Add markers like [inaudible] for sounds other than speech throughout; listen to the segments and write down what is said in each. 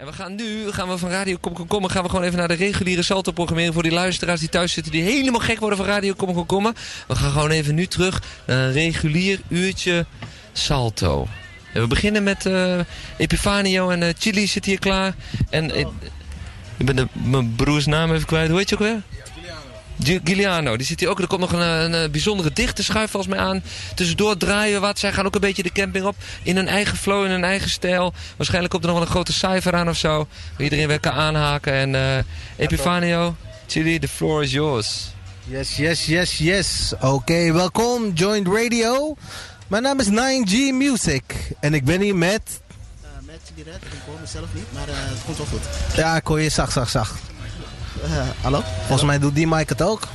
En we gaan nu, gaan we van Radio Kom gaan we gewoon even naar de reguliere salto-programmering voor die luisteraars die thuis zitten, die helemaal gek worden van Radio Kom Komen. We gaan gewoon even nu terug naar een regulier uurtje salto. En we beginnen met uh, Epifanio en uh, Chili zit hier klaar. En uh, ik ben de, mijn broers naam even kwijt. Hoe heet je ook weer? Giuliano, die zit hier ook. Er komt nog een, een, bijzondere dichte schuif volgens mij aan. Tussendoor draaien we wat. Zij gaan ook een beetje de camping op. In hun eigen flow, in hun eigen stijl. Waarschijnlijk komt er nog wel een grote cijfer aan of zo. Iedereen weer kan aanhaken. En uh, Epifanio, Chili, the floor is yours. Yes, yes, yes, yes. Oké, okay, welkom. Joint Radio. Mijn naam is 9G Music. En ik ben hier met... Uh, met Chili Red. Ik hoor mezelf niet, maar uh, het komt wel goed. Ja, ik hoor je zacht, zacht, zacht. Uh, hallo? Volgens mij doet die mic het ook.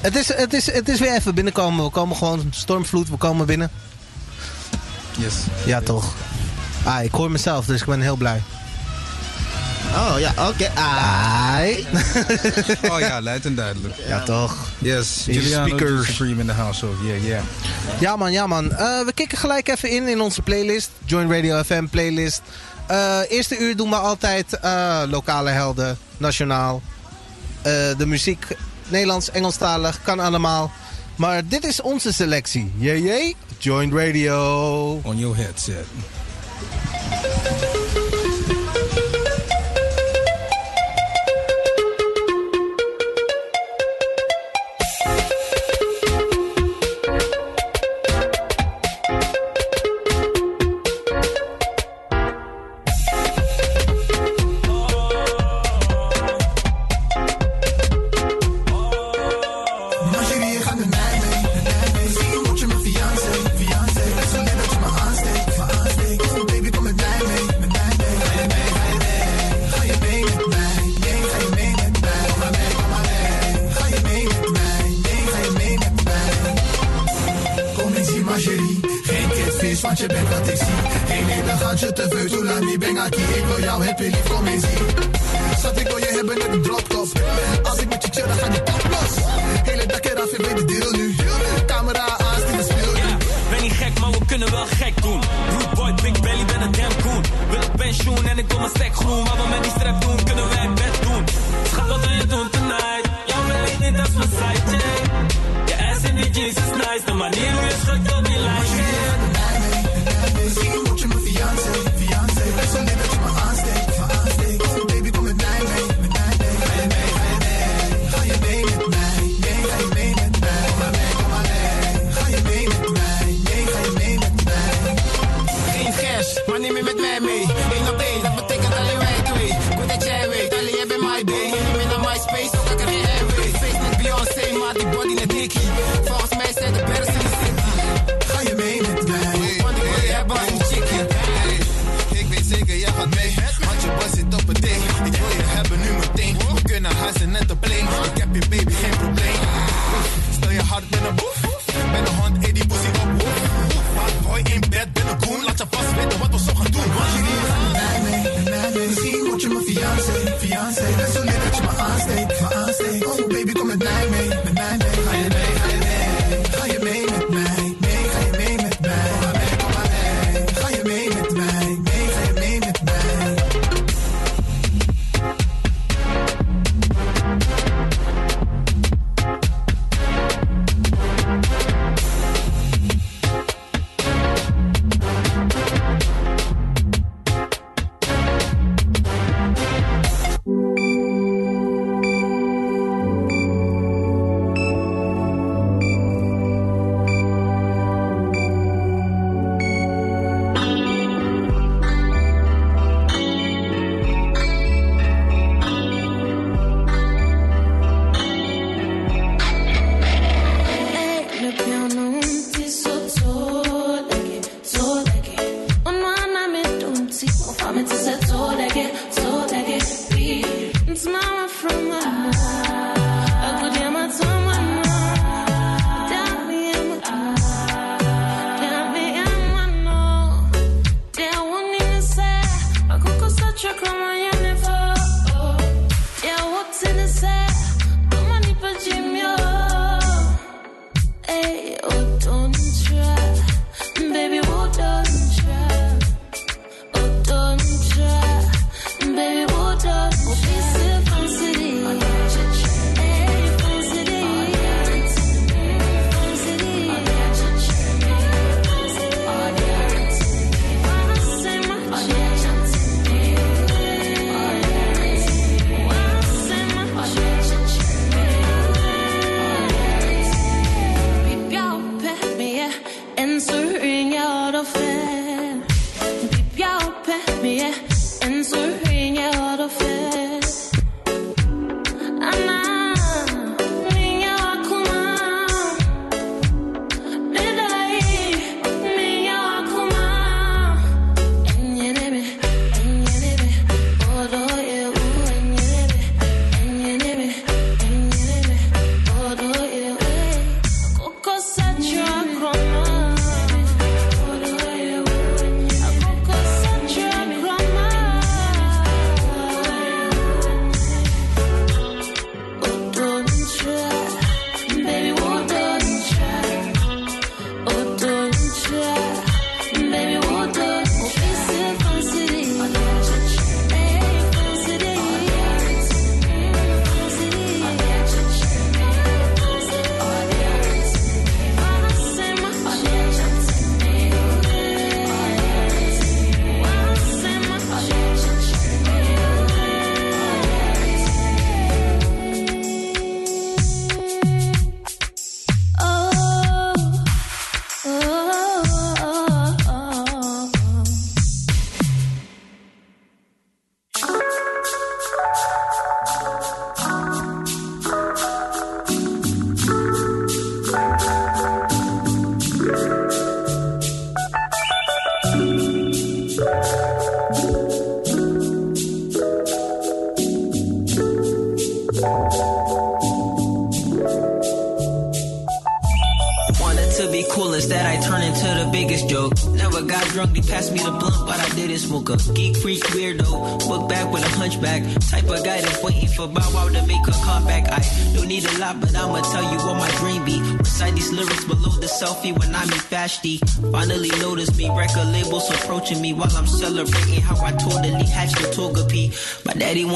Het is, het, is, het is weer even binnenkomen. We komen gewoon stormvloed, we komen binnen. Yes. Ja, toch. Ah, ik hoor mezelf, dus ik ben heel blij. Oh ja, oké. Okay. [laughs] oh ja, luid en duidelijk. Ja, toch. Yes, Juliano speakers. Supreme in the house, yeah, yeah. Ja man, ja man. Uh, we kicken gelijk even in in onze playlist. Join Radio FM playlist. Uh, eerste uur doen we altijd uh, lokale helden, nationaal. De muziek, Nederlands, Engelstalig, kan allemaal. Maar dit is onze selectie. Jee, jee. Join Radio. On your headset.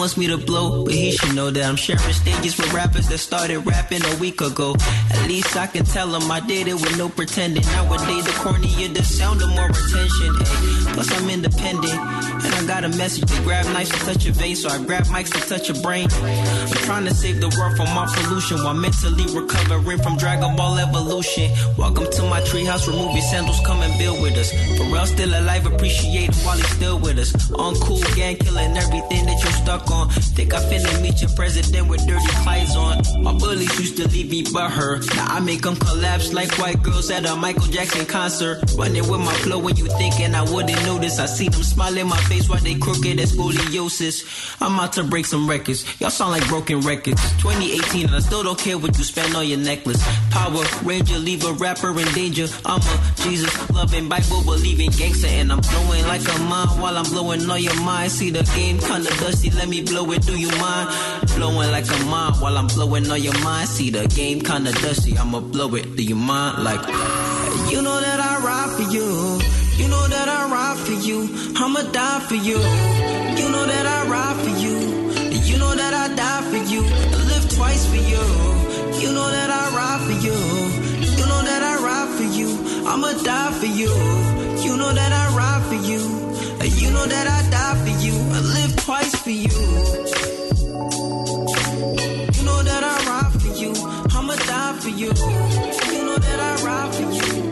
Wants me to blow, but he should know that I'm sharing stages with rappers that started rapping a week ago. At least I can tell him I did it with no pretending. Nowadays, the cornier the sound, the more attention. Ay. Plus, I'm independent, and I got a message to grab knives to touch a vein, so I grab mics to touch a brain. I'm trying to save the world from my pollution while mentally recovering from Dragon Ball evolution. Welcome to my treehouse, remove your sandals, come and build with us. Pharrell still alive, appreciate him while he's still with us. On cool gang, killing everything that you're stuck on. Think I finna meet your president with dirty clothes on. My bullies used to leave me but her. Now I make them collapse like white girls at a Michael Jackson concert. Running with my flow when you thinking I wouldn't notice. I see them smile in my face while they crooked as scoliosis. I'm out to break some records. Y'all sound like broken records. 2018 and I still don't care what you spend on your necklace. Power Ranger, leave a rapper in danger. I'm a Jesus loving Bible believing gangster and I'm flowing like a mine while I'm blowing all your mind. See the game kinda dusty, let me blow it. Do you mind? Flowing like a mine while I'm blowing all your mind. See the game kinda dusty, I'ma blow it. Do you mind? Like, you know that I ride for you. You know that I ride for you. I'ma die for you. You know that I ride for you. You know that I die for you. I live twice for you. You know that I ride for you. I'ma die for you. You know that I ride for you. You know that I die for you. I live twice for you. You know that I ride for you. I'ma die for you. You know that I ride for you.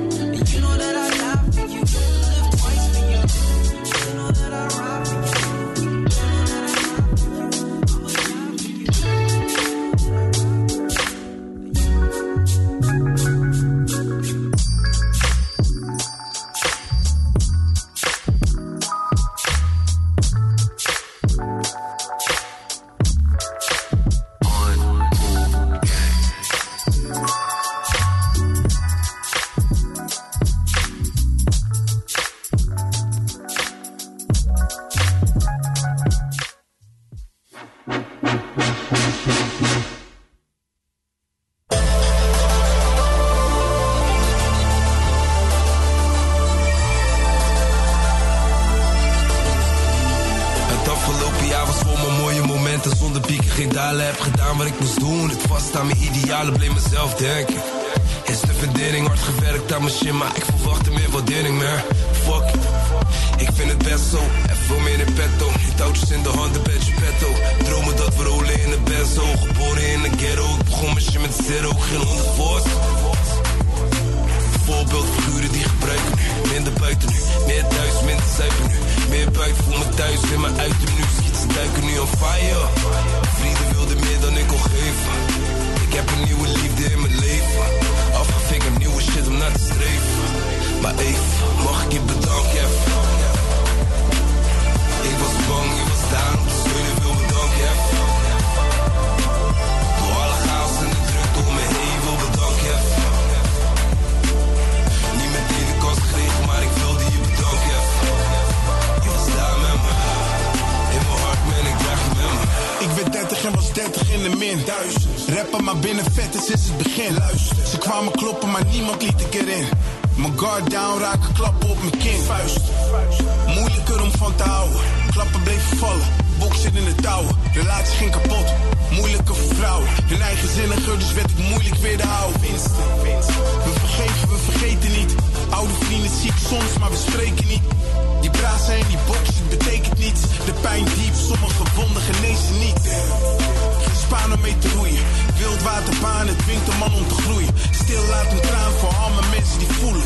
Wildwaterbaan, het dwingt een man om te groeien. Stil laat een traan voor al mensen die voelen.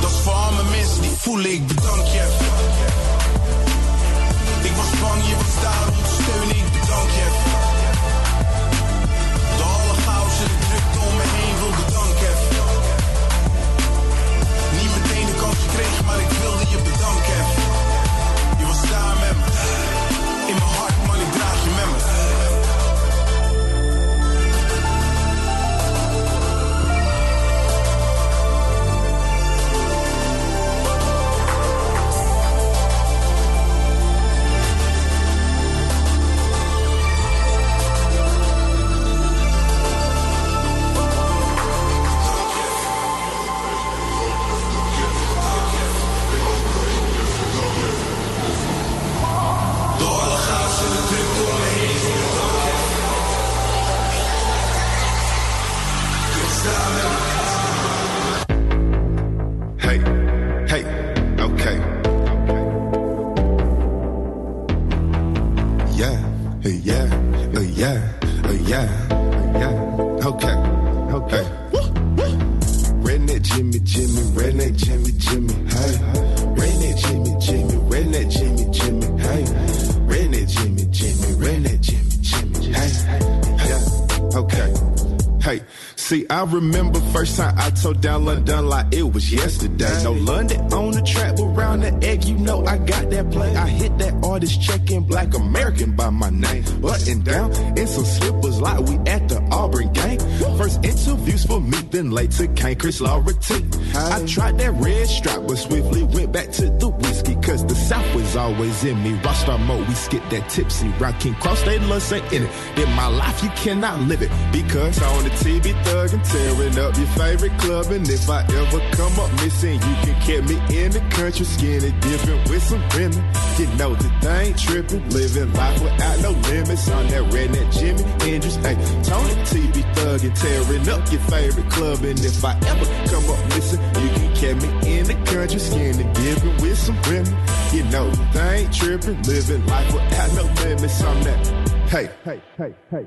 Dat is voor al mensen die voelen, ik bedank je. Ik was bang, je was daar om te steunen, ik bedank je. First time I told down London like it was yesterday. No London on the track, but round the egg, you know I got that play. I hit that artist check-in, black American by my name. Button down in some slippers like we at the Auburn game. First interviews for me, then later came Chris Laurenti. I tried that red strap, but swiftly went back to always in me. Rockstar mode, we skip that tipsy. Rockin' cross, they love say in it. In my life, you cannot live it, because on the TV thug and tearing up your favorite club. And if I ever come up missing, you can catch me in the country, skinny dipping with some women. You know the thing tripping, living life without no limits. On that redneck Jimmy Hendrix, hey, Tony TV thug and tearing up your favorite club. And if I ever come up missing, you can catch me in the country, skinny dipping with some women. You know the ain't tripping, living life without no limits. On that, hey, hey, hey, hey.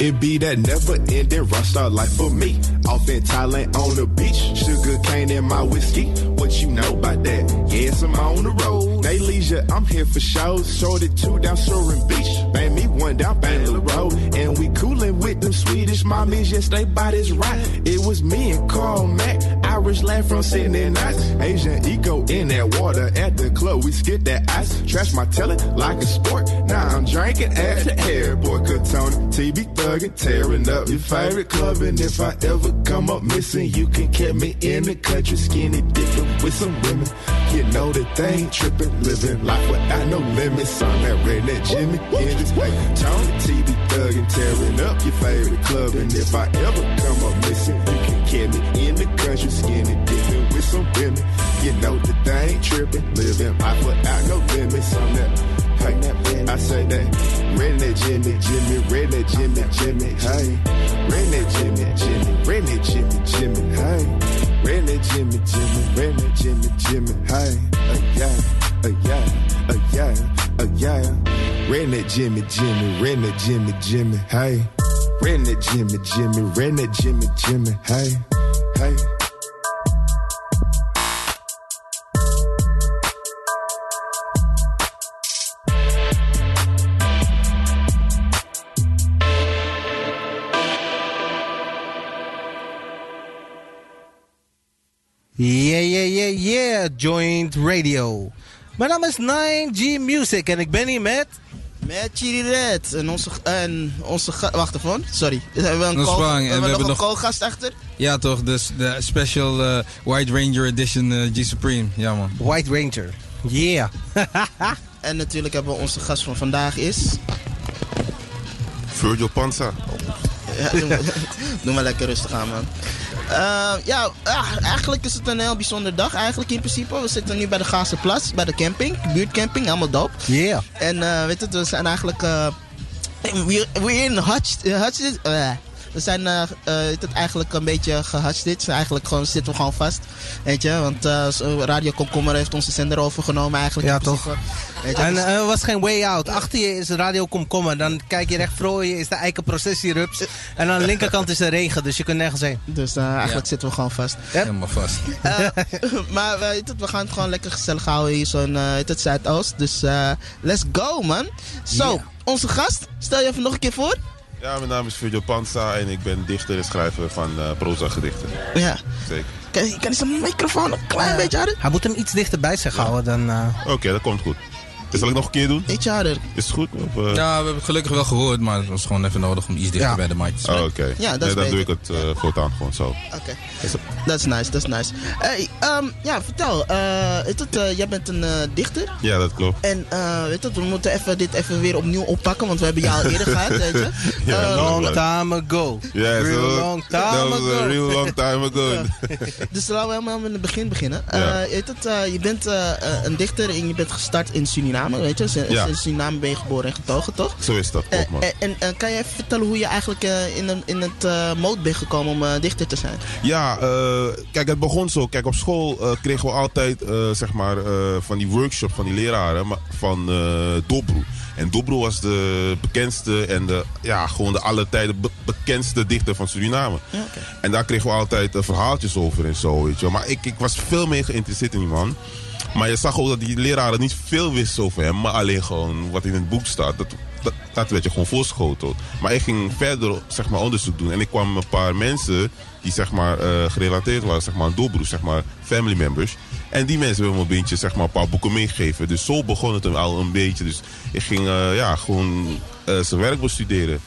It be that never ending rockstar life for me. Off in Thailand on the beach, sugar cane in my whiskey. What you know about that? Yes, I'm on the road. Nay leisure, I'm here for shows. Shorty two down Soaring Beach, bang me one down Bangla Road. And we coolin' with them Swedish mommies, yes, they bodies right. It was me and Carl Mack, Irish lad from Sydney nights. Asian ego in that water at the club, we skip that ice. Trash my telly like a sport. Now I'm drinking at the airport. Katona, TB thuggin', tearing up your favorite club. And if I ever come up missing, you can catch me in the country, skinny dipping with some women. You know that they ain't tripping, living life without no limits. On that redneck Jimmy Hendrix, hey, Tony TB thuggin', tearing up your favorite club. And if I ever come up missing, you me in the country, skinny. Dipping with some women. You know that they ain't tripping, living life without no limits. On that. Hey, I say that. Redneck Jimmy, Jimmy, redneck Jimmy, Jimmy, hey, redneck Jimmy, Jimmy, redneck Jimmy, Jimmy, hey, redneck Jimmy, Jimmy, redneck Jimmy, Jimmy, hey, uh, yeah, uh, yeah, uh, yeah, uh, yeah, redneck Jimmy, Jimmy, redneck Jimmy, Jimmy, hey, redneck Jimmy, Jimmy, redneck Jimmy, Jimmy, hey, hey. Yeah, yeah, yeah, yeah. Joint Radio. Mijn naam is 9G Music en ik ben hier met... Met Chiri Red. En onze, en onze Wacht even, sorry. We hebben een call- bang. we En we hebben nog een co-gast achter. Ja, toch? Dus de special eh, White Ranger Edition eh, G Supreme. Ja, man. White Ranger. Yeah. [laughs] En natuurlijk hebben we onze gast van vandaag is... Virgil Panza. Ja, [laughs] doe, maar, doe maar lekker rustig aan, man. Eh, ja, ah, eigenlijk is het een heel bijzonder dag eigenlijk in principe. We zitten nu bij de Gazeplas, bij de camping, buurtcamping, helemaal dope. Yeah. En eh, weet het, we zijn eigenlijk... eh we we're in Hutch... Hutch we zijn het eigenlijk een beetje gehutched. dit. Eigenlijk gewoon, zitten we gewoon vast. Weet je, want Radio Komkommer heeft onze zender overgenomen eigenlijk. Ja, principe. Weet je, En dus- eh, er was geen way out. Achter je is Radio Komkommer. Dan kijk je recht voor je is de eikenprocessierups. En aan de linkerkant is de regen, dus je kunt nergens heen. dus eh, eigenlijk zitten we gewoon vast. Helemaal vast. Eh, [laughs] maar we, weet het, we gaan het gewoon lekker gezellig houden hier zo'n uh, het Zuidoost. Dus eh, let's go man. Zo, onze gast, stel je even nog een keer voor. Ja, mijn naam is Virgil Panza en ik ben dichter en schrijver van eh proza gedichten. Ja. Zeker. Kan, kan je zijn microfoon een klein beetje harder? Hij moet hem iets dichter bij zich houden dan... eh, Oké, dat komt goed. Dus zal ik nog een keer doen? Ietsje harder. Is het goed? Of, eh? Ja, we hebben het gelukkig wel gehoord, maar het was gewoon even nodig om iets dichter Ja. bij de mic te Oh, zijn. Oké. Ja, dat nee, is dan doe ik het eh, voortaan gewoon zo. Oké. Dat is nice, dat is nice. Hey, ehm, ja, vertel. eh, weet het, eh, jij bent een eh, dichter. Ja, dat klopt. En eh, weet het, we moeten even, dit even weer opnieuw oppakken, want we hebben jou al eerder [laughs] gehad, weet je. Ja, Eh, long time ago. Ja, Real long dat time was ago. a real long time ago. Dus laten we helemaal in het begin beginnen. Ja. Eh, weet het, eh, je bent een dichter en je bent gestart in Suriname. Suriname, weet je. In, Ja. in Suriname ben je geboren en getogen, toch? Zo is dat, Eh, klopt man. en en eh, kan je even vertellen hoe je eigenlijk eh, in, een, in het eh mode bent gekomen om eh, dichter te zijn? Ja, eh, kijk, het begon zo. Kijk, op school eh, kregen we altijd eh, zeg maar, eh, van die workshops van die leraren van eh Dobro. En Dobro was de bekendste en de, ja, gewoon de alle tijden be- bekendste dichter van Suriname. Ja. En daar kregen we altijd eh, verhaaltjes over en zo, weet je. Maar ik, ik was veel meer geïnteresseerd in die man. Maar je zag ook dat die leraren niet veel wisten over hem, maar alleen gewoon wat in het boek staat. Dat, dat, werd je gewoon voorschoteld. Maar ik ging verder zeg maar, onderzoek doen en ik kwam een paar mensen die zeg maar, eh, gerelateerd waren, zeg maar, aan Dobro, zeg maar, family members. En die mensen hebben me een beetje, zeg maar, een paar boeken meegegeven. Dus zo begon het al een beetje. Dus ik ging eh, ja, gewoon eh, zijn werk bestuderen.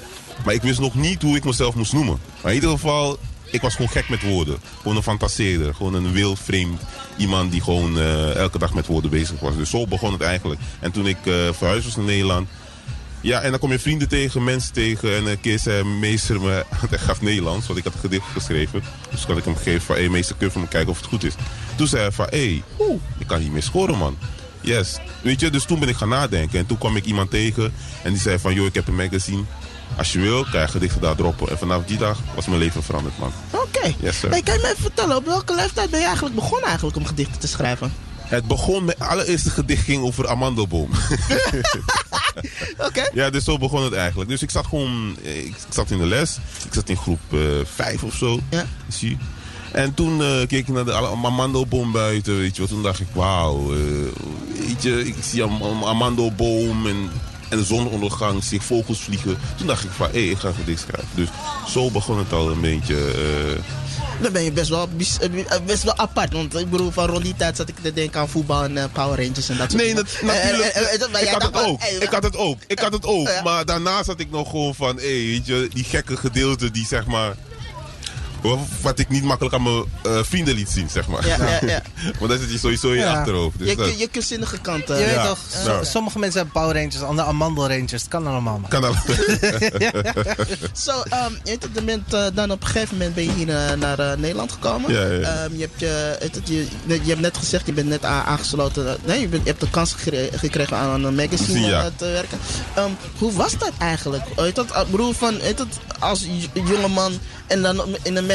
Maar ik wist nog niet hoe ik mezelf moest noemen. Maar in ieder geval, ik was gewoon gek met woorden. Gewoon een fantaseerder. Gewoon een wild vreemd iemand die gewoon eh, elke dag met woorden bezig was. Dus zo begon het eigenlijk. En toen ik eh verhuisd was naar Nederland. Ja, en dan kom je vrienden tegen, mensen tegen. En een keer zei meester me, [laughs] hij gaf Nederlands, want ik had een gedicht geschreven. Dus had ik hem gegeven van, hé hey, meester, kun je voor me kijken of het goed is. Toen zei hij van, hé, hey, ik kan niet meer scoren man. Yes. Weet je, dus toen ben ik gaan nadenken. En toen kwam ik iemand tegen en die zei van, joh, ik heb een magazine. Als je wil, kan je gedichten daar droppen. En vanaf die dag was mijn leven veranderd, man. Oké. Yes, sir. Hey, kan je me even vertellen, op welke leeftijd ben je eigenlijk begonnen eigenlijk om gedichten te schrijven? Het begon, mijn allereerste gedicht ging over amandelboom. [laughs] Oké. Ja, dus zo begon het eigenlijk. Dus ik zat gewoon, eh, ik, zat in de les. Ik zat in groep 5 of zo. Ja. Zie je. En toen eh, keek ik naar de amandelboom buiten, weet je wel. Toen dacht ik, wauw, eh, weet je, ik zie een een amandelboom en, en de zonsondergang, zie ik vogels vliegen. Toen dacht ik van, hé, ik ga gedicht schrijven. Dus zo begon het al een beetje. eh, Dan ben je best wel, bis- eh, best wel apart. Want ik bedoel, van rond die tijd zat ik te denken aan voetbal en eh, Power Rangers en dat soort Nee, dingen. dat, natuurlijk. Eh, eh, eh, ik had het ook. Ik had het ook. Ik had het ook. Maar daarna zat ik nog gewoon van, hé, weet je, die gekke gedeelte die zeg maar. Wat ik niet makkelijk aan mijn eh, vrienden liet zien, zeg maar. Ja, ja, ja. [laughs] maar dat zit je sowieso in je achterhoofd. Dus Je, dat je, je kunstzinnige kant. eh, Je weet Ja. toch, so- sommige mensen hebben Power Rangers, andere Amandel Rangers. Het kan allemaal. man. kan al. Zo, [laughs] [laughs] ehm, je, het, je bent, eh, dan op een gegeven moment ben je hier naar eh, Nederland gekomen. Ja, ja, ja. Ehm, je, hebt, je, het, je, je hebt net gezegd, je bent net aangesloten. nee, je, bent, je hebt de kans gekregen aan een magazine Ja. te werken. Ehm, hoe was dat eigenlijk? Dat, ik bedoel, van, het, als jongeman en dan in een magazine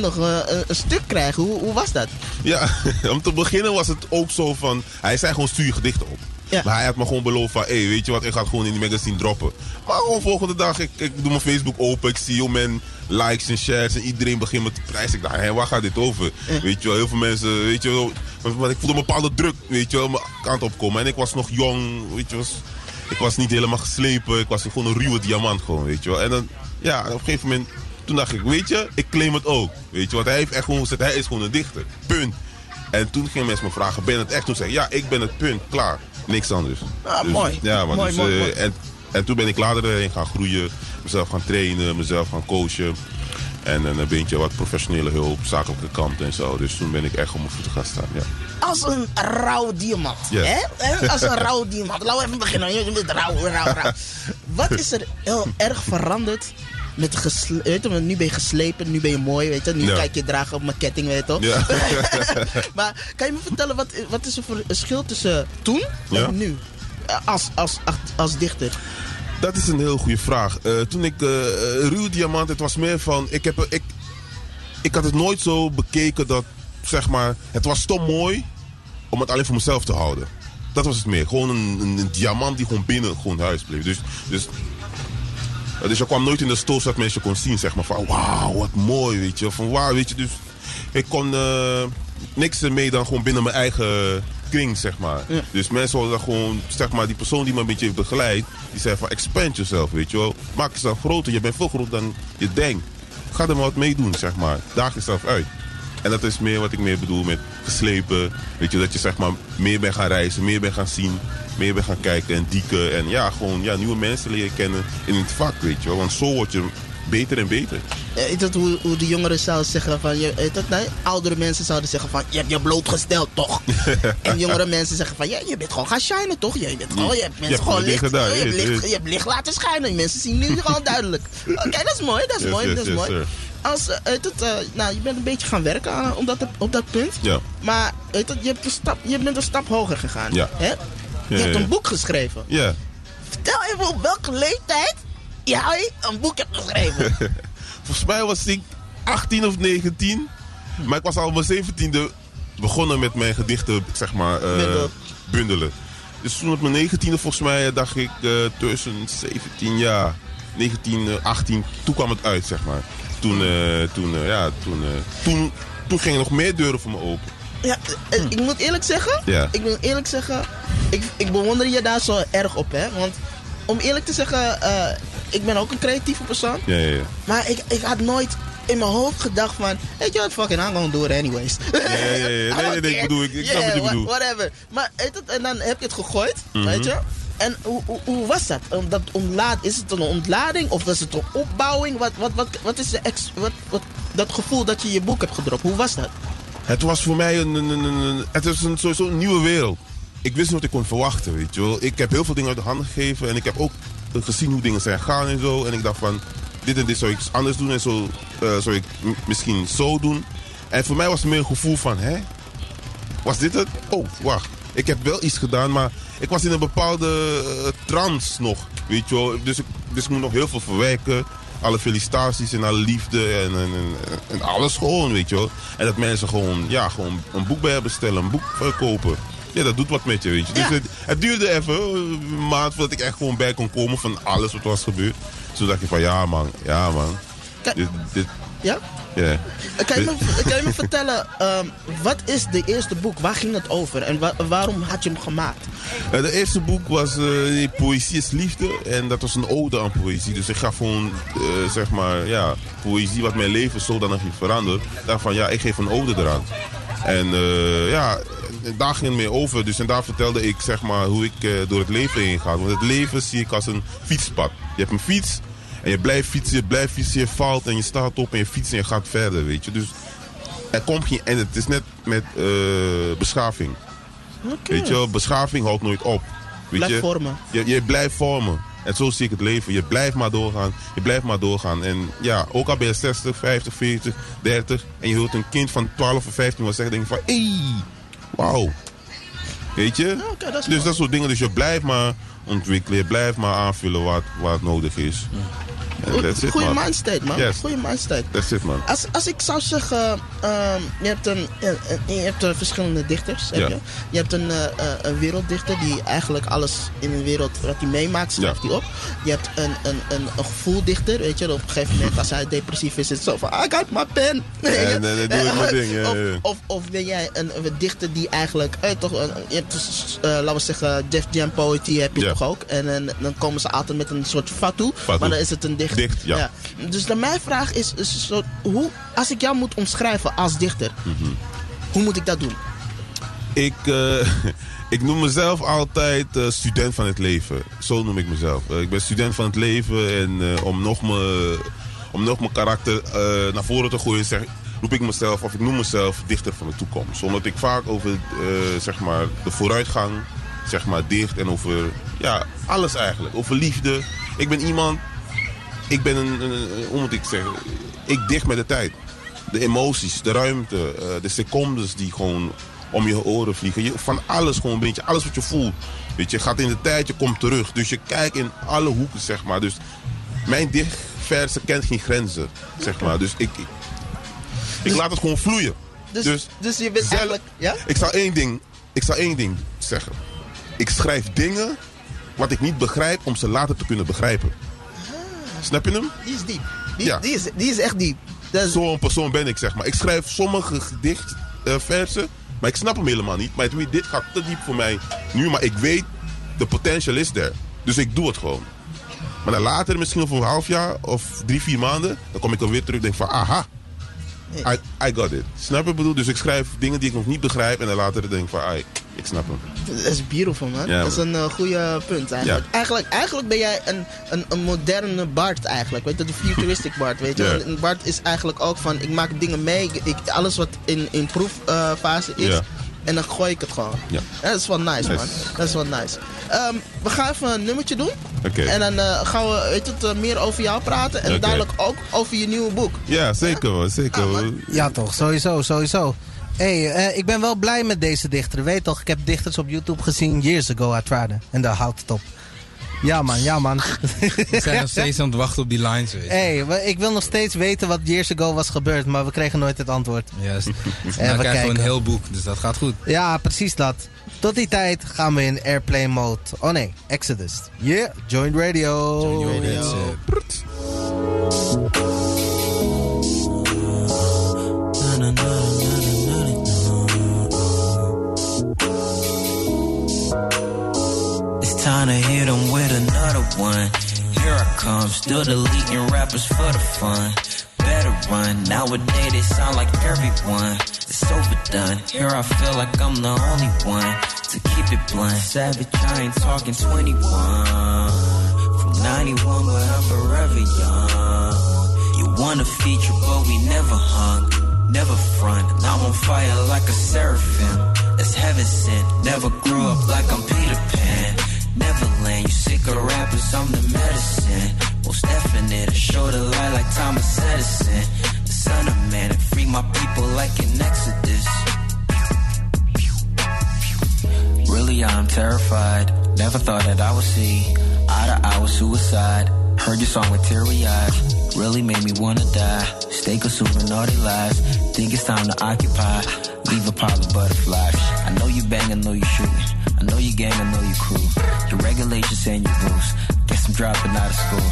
nog eh, een, een stuk krijgen. Hoe, hoe was dat? Ja, [laughs] om te beginnen was het ook zo van... Hij zei gewoon stuur gedichten op. Ja. Maar hij had me gewoon beloofd van... Hé, weet je wat, ik ga het gewoon in die magazine droppen. Maar gewoon volgende dag, ik, ik doe mijn Facebook open. Ik zie hoe men likes en shares en iedereen begint me te prijzen. Ik dacht, hé, waar gaat dit over? Weet je wel, heel veel mensen, weet je wel... Want, want ik voelde een bepaalde druk, weet je wel, mijn kant opkomen. En ik was nog jong, weet je wel... Ik was niet helemaal geslepen. Ik was gewoon een ruwe diamant gewoon, weet je wel. En dan, ja, op een gegeven moment... Toen dacht ik, weet je, ik claim het ook. Weet je, want hij heeft echt gewoon gezegd, hij is gewoon een dichter. Punt. En toen gingen mensen me vragen, ben je het echt? Toen zei ik, ja, ik ben het, punt, klaar. Niks anders. Ah, mooi. Ja, Mooi, dus, mooi, eh, mooi. En, en toen ben ik later erin gaan groeien. Mezelf gaan trainen, mezelf gaan coachen. En een beetje wat professionele hulp, zakelijke kant en zo. Dus toen ben ik echt op mijn voeten gaan staan, ja. Als een rauw diamant. Yes. Hè? [laughs] Als een rauw diamant. Laten we even beginnen. Je bent rauw, rauw, rauw. [laughs] Wat is er heel erg veranderd? Met gesle- weet je, want nu ben je geslepen, nu ben je mooi, weet je. Nu Ja. kijk je dragen op mijn ketting, weet je toch? Ja. [laughs] maar kan je me vertellen, wat, wat is er voor verschil tussen toen Ja. en nu? Als, als, als, als dichter. Dat is een heel goede vraag. Eh, toen ik eh, Ruw Diamant, het was meer van... Ik, heb, ik, ik had het nooit zo bekeken dat, zeg maar... Het was te mooi om het alleen voor mezelf te houden. Dat was het meer. Gewoon een, een, een diamant die gewoon binnen gewoon huis bleef. Dus, dus, dus je kwam nooit in de stoel dat mensen kon zien, zeg maar. Van wauw, wat mooi, weet je. Van wauw, weet je. Dus ik kon eh, niks ermee dan gewoon binnen mijn eigen kring, zeg maar. Ja. Dus mensen hadden gewoon, zeg maar, die persoon die me een beetje heeft begeleid, die zei van expand jezelf, weet je wel. Maak jezelf groter, je bent veel groter dan je denkt. Ga er maar wat mee doen, zeg maar. Daag jezelf uit. En dat is meer wat ik meer bedoel met geslepen. Weet je, dat je zeg maar meer bent gaan reizen, meer bent gaan zien, meer bent gaan kijken en dieken. En ja, gewoon ja, nieuwe mensen leren kennen in het vak, weet je wel. Want zo word je beter en beter. Is dat hoe, hoe de jongeren zouden zeggen van, je, dat, nee, oudere mensen zouden zeggen van, je hebt je blootgesteld toch? [laughs] en jongere mensen zeggen van, ja, je bent gewoon gaan shinen toch? Je, bent gewoon, je hebt mensen hebt gewoon licht, gedaan, je, hebt licht, je hebt licht laten schijnen. Mensen zien nu gewoon duidelijk. Oké, dat is mooi, dat is Yes, mooi, yes, dat is yes, mooi. sir. Als, eh, het, eh, nou, je bent een beetje gaan werken aan, op, dat, op dat punt. Ja. Maar het, je, hebt een stap, je bent een stap hoger gegaan. Ja. Hè? Je Ja, hebt een boek geschreven. Ja. Vertel even op welke leeftijd jij een boek hebt geschreven. [laughs] Volgens mij was ik 18 of 19. Maar ik was al op mijn 17e begonnen met mijn gedichten, zeg maar, Bundel. bundelen. Dus toen op mijn 19e, volgens mij, dacht ik tussen 17 jaar, 19, eh, 18, toen kwam het uit, zeg maar. Toen, eh, toen, eh, ja, toen, eh, toen, toen gingen nog meer deuren voor me open. Ja, ik moet eerlijk zeggen, Ja. ik moet eerlijk zeggen, ik, ik bewonder je daar zo erg op, hè. Want om eerlijk te zeggen, ik ben ook een creatieve persoon. Ja, ja, ja. Maar ik, ik had nooit in mijn hoofd gedacht van, weet je wat, fucking, I'm gonna do it anyways. ja, ja, ja. Nee, nee, nee, ik [laughs] bedoel, ik- ik snap wat je. Whatever. Maar en dan heb je het gegooid, Mhm. weet je. En hoe, hoe, hoe was dat? Dat ontlaat, is het een ontlading of was het een opbouwing? Wat, wat, wat, wat is de ex, wat, wat, dat gevoel dat je je boek hebt gedropt, hoe was dat? Het was voor mij een, een, een, een- het is een, sowieso een nieuwe wereld. Ik wist niet wat ik kon verwachten, weet je wel. Ik heb heel veel dingen uit de hand gegeven en ik heb ook gezien hoe dingen zijn gegaan en zo. En ik dacht van, dit en dit zou ik anders doen en zo eh, zou ik misschien zo doen. En voor mij was het meer een gevoel van, hè? Was dit het? Oh, wacht. Ik heb wel iets gedaan, maar ik was in een bepaalde eh, trance nog, weet je wel. Dus ik, dus ik moet nog heel veel verwerken. Alle felicitaties en alle liefde en, en, en, en alles gewoon, weet je wel. En dat mensen gewoon, ja, gewoon een boek bij hebben bestellen, een boek verkopen. Ja, dat doet wat met je, weet je. Dus Ja. het, het duurde even, een maand, voordat ik echt gewoon bij kon komen van alles wat was gebeurd. Toen dacht ik van, ja man, ja man. Dit, Ja? Ja. Kan je me, kan je me vertellen, ehm, wat is de eerste boek? Waar ging het over? En wa- waarom had je hem gemaakt? Uh, de eerste boek was eh, Poëzie is Liefde. En dat was een ode aan poëzie. Dus ik gaf gewoon, eh, zeg maar, ja, poëzie wat mijn leven zodanig heeft veranderd. Daarvan, ja, ik geef een ode eraan. En eh, ja, daar ging het mee over. Dus en daar vertelde ik, zeg maar, hoe ik eh, door het leven heen ga. Want het leven zie ik als een fietspad. Je hebt een fiets en je blijft fietsen, je blijft fietsen, je valt en je staat op en je fietst en je gaat verder, weet je. Dus er komt geen en het is net met eh, beschaving. Weet je beschaving houdt nooit op. Weet Blijf je? vormen. Je, je blijft vormen. En zo zie ik het leven. Je blijft maar doorgaan. Je blijft maar doorgaan. En ja, ook al ben je 60, 50, 40, 30. En je hoort een kind van 12 of 15 wat zeggen. denk je van, hé, hey, wauw. Weet je? dat dus mooi. dat soort dingen. Dus je blijft maar ontwikkelen. Je blijft maar aanvullen wat, wat nodig is. En it, Goeie man. mindstate, man. Yes. Goeie mindstate. That's it, man. Als, als ik zou zeggen, ehm, je hebt, een, een- een- je hebt eh, verschillende dichters. Heb je? je hebt een, eh, eh, een werelddichter die eigenlijk alles in de wereld wat hij meemaakt, schrijft hij op. Je hebt een, een, een, een gevoeldichter, weet je. Op een gegeven moment, als hij depressief is, is het zo van, I got my pen. [laughs] nee, nee, doe ik mijn ding, of. Of, of ben jij een, een dichter die eigenlijk, eh, toch, je hebt, eh, laten we zeggen, Def Jam Poetry heb je. Ook. En, en dan komen ze altijd met een soort fatu, Fatu. maar dan is het een dicht. Dicht, ja. Dus dan mijn vraag is, hoe, als ik jou moet omschrijven als dichter, Mhm. hoe moet ik dat doen? Ik, eh, [laughs] ik noem mezelf altijd eh, student van het leven. Zo noem ik mezelf. Eh, ik ben student van het leven en om, nog me, om nog mijn karakter naar voren te gooien, zeg, roep ik mezelf, of ik noem mezelf dichter van de toekomst. Omdat ik vaak over zeg maar, de vooruitgang zeg maar, dicht en over ja, alles eigenlijk. Over liefde. Ik ben iemand, ik ben een, hoe moet ik zeggen, ik dicht met de tijd. De emoties, de ruimte, eh, de secondes die gewoon om je oren vliegen. Je, van alles gewoon een beetje, alles wat je voelt. Weet je, je gaat in de tijd, je komt terug. Dus je kijkt in alle hoeken, zeg maar. Dus mijn dichtverse kent geen grenzen, zeg maar. Dus ik, ik, ik laat het gewoon vloeien. Dus, Dus, dus, je bent zelf- eigenlijk, ja? ik zal één ding, ik zal één ding zeggen. Ik schrijf dingen wat ik niet begrijp om ze later te kunnen begrijpen. Snap je hem? Die is diep. Die, Ja. die, is, die is echt diep. Is- Zo'n persoon ben ik, zeg maar. Ik schrijf sommige gedichtversen, maar ik snap hem helemaal niet. Maar dit gaat te diep voor mij nu, maar ik weet, de potential is there. Dus ik doe het gewoon. Maar dan later, misschien over een half jaar of drie, vier maanden, dan kom ik er weer terug en denk van, aha, I, I got it. Snap je bedoel? Dus ik schrijf dingen die ik nog niet begrijp en dan later denk ik van, ik snap hem. Dat is beautiful, man. Ja, dat is een uh, goede punt, eigenlijk. Ja. Eigenlijk, eigenlijk ben jij een, een, een moderne Bart, eigenlijk. Weet je, de futuristic [laughs] Bart, weet je. Ja. Een Bart is eigenlijk ook van, ik maak dingen mee. Ik, alles wat in, in proeffase is. En dan gooi ik het gewoon. Ja. Dat is wel nice, man. Dat is wel nice. Ehm, we gaan even een nummertje doen. Oké. En dan eh, gaan we weet je, het, eh, meer over jou praten. En dadelijk ook over je nieuwe boek. Ja, zeker hoor, zeker Ah. Ja toch, sowieso, sowieso. hey, eh, ik ben wel blij met deze dichter. Weet toch, ik heb dichters op YouTube gezien years ago, I tried it. En daar houdt het op. Ja man, ja man. [laughs] We zijn nog steeds aan het wachten op die lines, je. hey, we- ik wil nog steeds weten wat years ago was gebeurd, maar we kregen nooit het antwoord. Juist. [laughs] we Nou krijgen we kijken. een heel boek, dus dat gaat goed. Ja, precies dat. Tot die tijd gaan we in airplane mode. Oh nee, Exodus. Yeah, Joint Radio. It. It's time to hit hit 'em with another one. Here I come, still deleting rappers for the fun. Better run, nowadays they sound like everyone. It's overdone, here I feel like I'm the only one. To keep it blunt, savage, I ain't talking 21. From 91, but I'm forever young. You want a feature, but we never hung. Never front, now I'm on fire like a seraphim. That's heaven sent. Never grew up like I'm Peter Pan. Neverland, you sick of rappers, I'm the medicine. Most definite, I show the light like Thomas Edison. The son of man, and free my people like an Exodus. Really, I'm terrified. Never thought that I would see eye to eye with suicide. Heard your song with teary eyes. Really made me wanna die. Stay consuming their lives. Think it's time to occupy. Leave a pile of butterflies. I know you bang, I know you shooting. I know you gang, I know you crew. Your regulations and your rules. Guess I'm dropping out of school.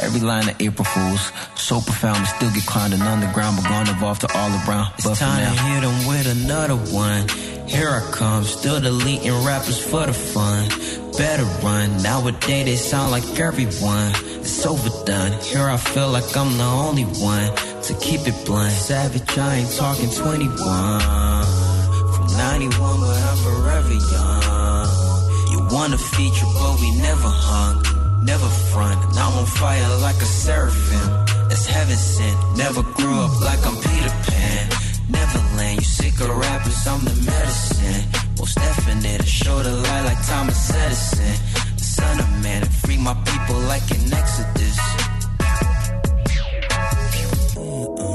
Every line of April Fools. So profound, but still get climbing underground. But gone evolve to all around. It's But time to hit 'em with another one. Here I come, still deleting rappers for the fun. Better run, nowadays they sound like everyone. It's overdone, here I feel like I'm the only one. To keep it blunt, savage, I ain't talking 21. From 91, but I'm forever young. You want a feature, but we never hung. Never front, now I'm on fire like a seraphim. That's heaven sent, never grew up like I'm Peter Pan. Neverland, you sick of rappers, I'm the medicine. Most definite, I show the light like Thomas Edison. The son of man, and free my people like an Exodus. Zeven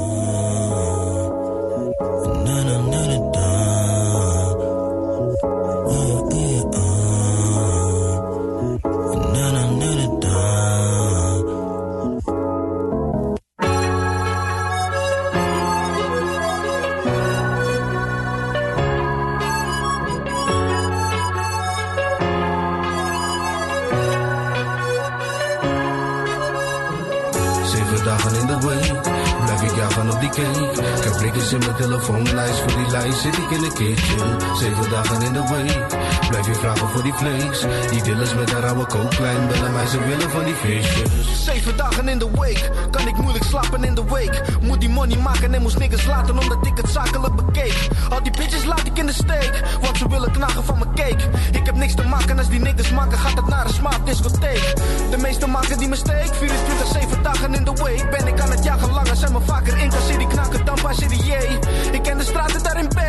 Ik heb prikkers in mijn telefoonlijst, voor die lijst zit ik in de kitchen. Zeven dagen in de week, blijf je vragen voor die vlees. Die dealers met haar oude kooklijn bellen mij, ze willen van die visjes. Zeven dagen in de week, kan ik moeilijk slapen in de week. Moet die money maken en moest niggas laten omdat ik het zakelijk bekeek. Al die bitches laat ik in de steek, want ze willen knagen van mijn cake. Ik heb niks te maken als die niggas maken, gaat het naar een smart discotheek. De meeste maken die mistake, 24, 7 dagen in de week. Ben ik aan het jagen langer, zijn me vaker in City knaken dan bij City J. Ik ken de straten daar in B,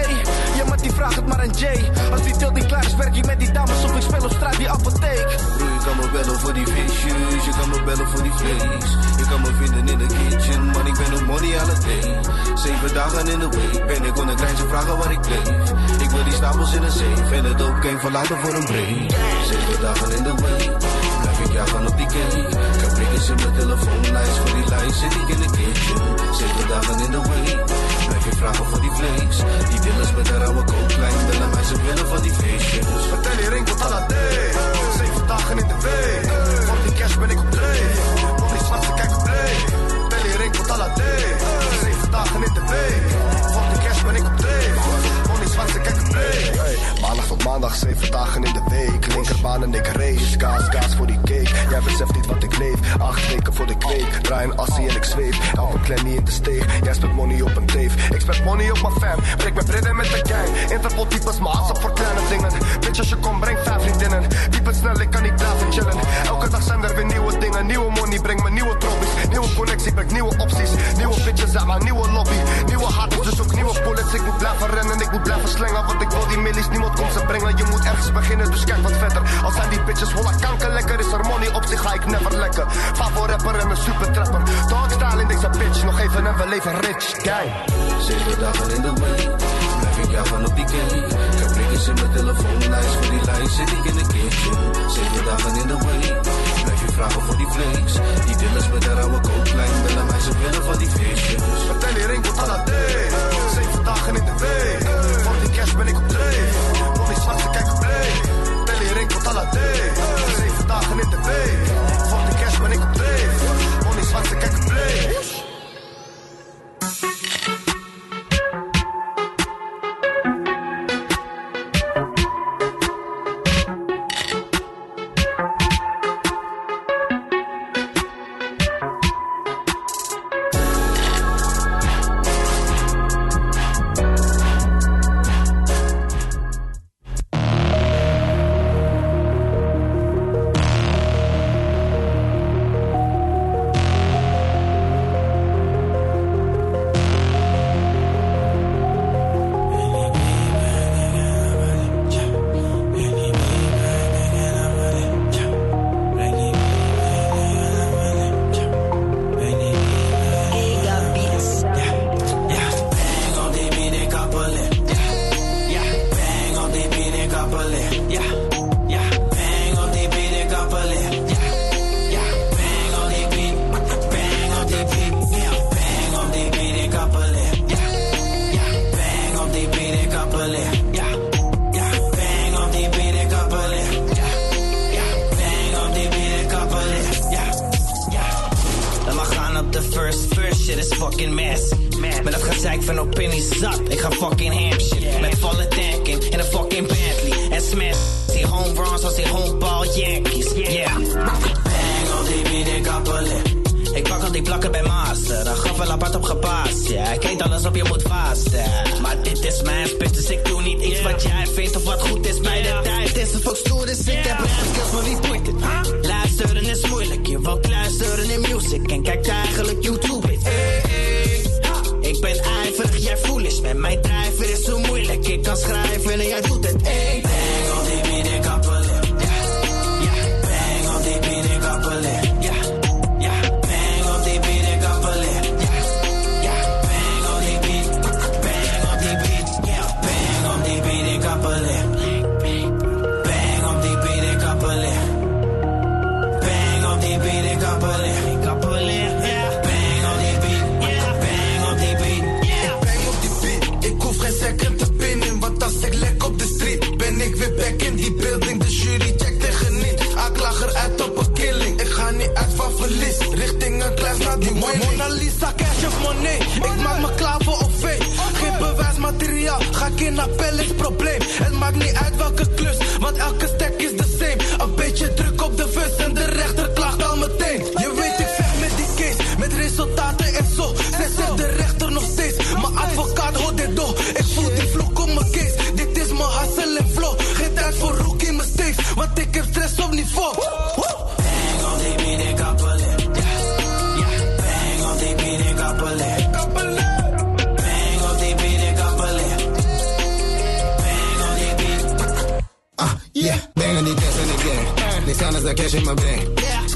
ja maar die vraagt het maar aan die niet klaar werk ik met die dames of ik speel op straat die apotheek. Broer, je kan me bellen voor die visjes, je kan me bellen voor die vlees. Je kan me vinden in de kitchen, man, ik ben op money aan het day. Zeven dagen in de week, ben ik onder grijns en vragen waar ik bleef. Ik wil die stapels in een safe en het ook geen verlaten voor een break. Zeven dagen in de week, jagen op die cake. Ik heb prikkers in mijn telefoonlijst, voor die lijst zit ik in de kitchen. Zeven dagen in de week, blijf ik vragen voor die vlees. Die dealers met haar oude kooklijn, bellen mij, ze willen van die feestjes. Vertel je ring tot alle day. Zeven dagen in de week. Voor die cash ben ik op dreef. Voor die zwart ze kijk op dreef. Tel je ring tot alle day. Zeven dagen in de week. Voor die cash ben ik op dreef. Voor die zwart ze kijk op dreef. Hey, maandag tot maandag, zeven dagen in de week. Linkerbaan en ik race. Gas, gas voor die cake. Jij beseft niet wat ik leef. Acht weken voor de kweek. Draai een assie en ik zweef. Elke niet in de steeg. Jij speelt money op een teef. Ik spend money op mijn fam. Breek mijn bredden met de gang. Interpol types, maar als voor kleine dingen. Bitch, als je komt, breng vijf vriendinnen. Diep het snel, ik kan niet blijven chillen. Elke dag zijn er weer nieuwe dingen. Nieuwe money brengt me nieuwe tropies. Nieuwe connectie brengt nieuwe opties. Nieuwe bitches uit mijn nieuwe lobby. Nieuwe harders, dus ook nieuwe bullets. Ik moet blijven rennen, ik moet blijven slengen. Want ik wil die millies, niemand ze brengen. Je moet ergens beginnen, dus kijk wat verder. Al zijn die bitches volle kanker lekker, is er money op zich. Ga ik never lekker. Favo rapper en een super trapper. Dog style in deze bitch, nog even en we leven rich. Gang. Zeven dagen in de week, blijf ik jagen op die cake. Ik heb blikjes in mijn telefoonlijst, voor die lijst zit ik in de kitchen. Zeven dagen in de week, blijf je vragen voor die flakes. Die dealers met de rauwe kooklijn, bellen mij ze willen van die visjes. Vertel je ring tot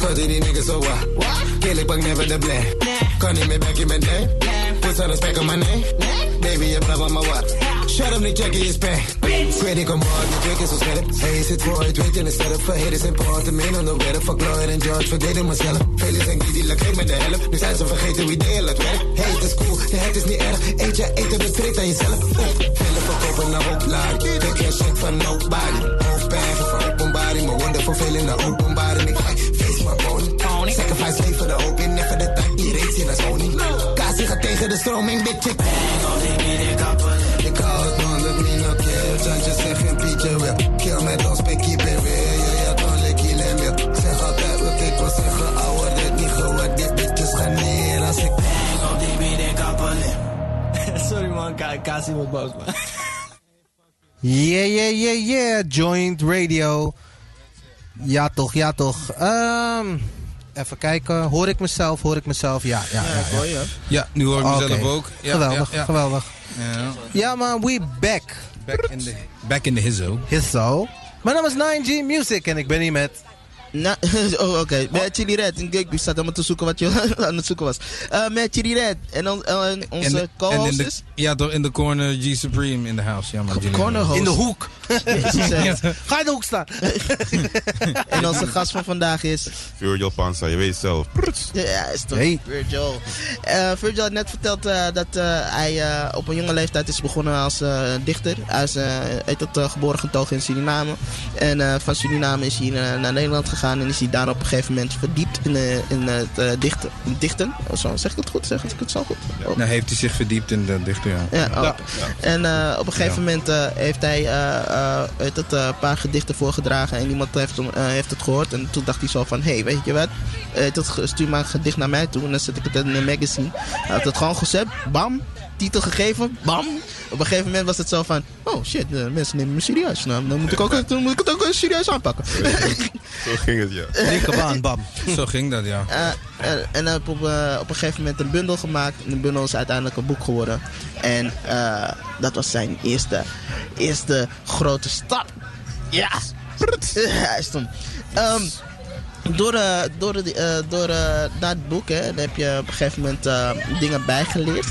Schat die niggas zo wat. Kill ik pak never the blame. Kan niet back in mijn name. Put some respect on my name. Baby, je blijft aan mijn wat. Shut up, niet checken je spang. Weet ik om hard, niet drinken zo scherp. Hey, zit voor het weet in de setup. For haters en part, min on the weather. Fuck Lloyd en George, verdedig mezelf. Velen zijn die die geef met de helft. Nu zijn ze vergeten wie deel het werk. Hey, het is cool, de het is niet erg. Eet je eten, bestrikt aan jezelf. Velen verkopen naar oplaad. Ik geen shit van nobody. Hoofdpijn van openbaring. Maar wonder voor in de openbaring. Ik stroming, bitch. Ik hou het man, weer. Kill met ons. Je ja, dan lem weer. Zeg ik wil zeggen. Dit niet gewaardeerd. Bitches gaan neer als ik... Bang on die. [laughs] Sorry man, Ka- Kasi boos man. Yeah, yeah, yeah, yeah. Joint Radio. Ja toch, ja toch. Ehm, even kijken. Hoor ik mezelf? Hoor ik mezelf? Ja, ja, ja. ja. Ja, nu hoor ik mezelf ook. Ja, geweldig, ja, ja. geweldig. Ja. Ja man, we back. Back in the, back in the hizzo. Hizzo. Mijn naam is 9G Music en ik ben hier met... Na, [laughs] oh, oké. Met Chili Red. Ik zat helemaal te zoeken wat je [laughs] aan het zoeken was. Eh met Chili Red. En, on- en onze co-host in de, is... ja, toch in de corner G Supreme in de house. Ja. Jullie- Corner host. In de hoek. Jezus. [laughs] Ga in de hoek staan. en onze gast van vandaag is... Virgil Panza, je weet het zelf. Ja, is toch Hey. Virgil. Eh, Virgil had net verteld eh, dat eh, hij eh, op een jonge leeftijd is begonnen als eh, dichter. Hij is uh, heet dat, eh, geboren getogen in Suriname. En eh, van Suriname is hij eh, naar Nederland gegaan en is hij daar op een gegeven moment verdiept in, eh, in het eh, dichten. dichten. Oh, zo, zeg ik het goed? Zeg ik het zo goed? Oh. Nou, heeft hij zich verdiept in de dichter, ja. Ja, oh. En eh, op een gegeven moment eh, heeft hij eh, eh, heeft het, eh, een paar gedichten voorgedragen en iemand heeft, eh, heeft het gehoord. En toen dacht hij zo van, hé, hey, weet je wat, Eh, dat, stuur maar een gedicht naar mij toe en dan zet ik het in een magazine. Hij had het gewoon gezet, bam, titel gegeven, bam. Op een gegeven moment was het zo van, oh shit, eh, mensen nemen me serieus. Nou, dan moet ik, ook, dan moet ik het ook serieus aanpakken. Zo ging het, ja. Linkerbaan, bam. Zo ging dat, ja. Eh, en en heeft op, eh, op een gegeven moment een bundel gemaakt. En de bundel is uiteindelijk een boek geworden. En eh, dat was zijn eerste, eerste grote stap. Ja, [laughs] hij stond. Ehm, door, eh, door, de, eh, door eh, het boek hè, dan heb je op een gegeven moment eh, dingen bijgeleerd.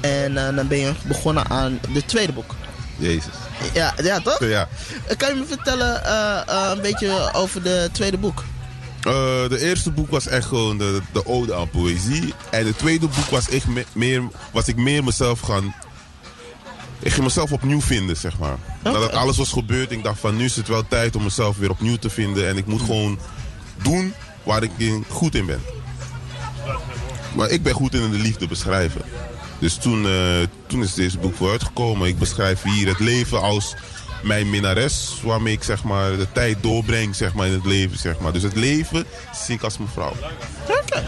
En eh, dan ben je begonnen aan het tweede boek. Jezus. Ja, ja toch? Ja. Eh, Kan je me vertellen eh, een beetje over de tweede boek? Eh, de eerste boek was echt gewoon de, de ode aan poëzie. En het tweede boek was, echt me- meer, was ik meer mezelf gaan... Ik ging mezelf opnieuw vinden, zeg maar. Nadat alles was gebeurd, ik dacht van nu is het wel tijd om mezelf weer opnieuw te vinden. En ik moet gewoon doen waar ik in, goed in ben. Maar ik ben goed in de liefde beschrijven. Dus toen, eh, toen is deze boek vooruitgekomen. Ik beschrijf hier het leven als mijn minnares. Waarmee ik zeg maar, de tijd doorbreng zeg maar, in het leven. Zeg maar. Dus het leven zie ik als mijn vrouw.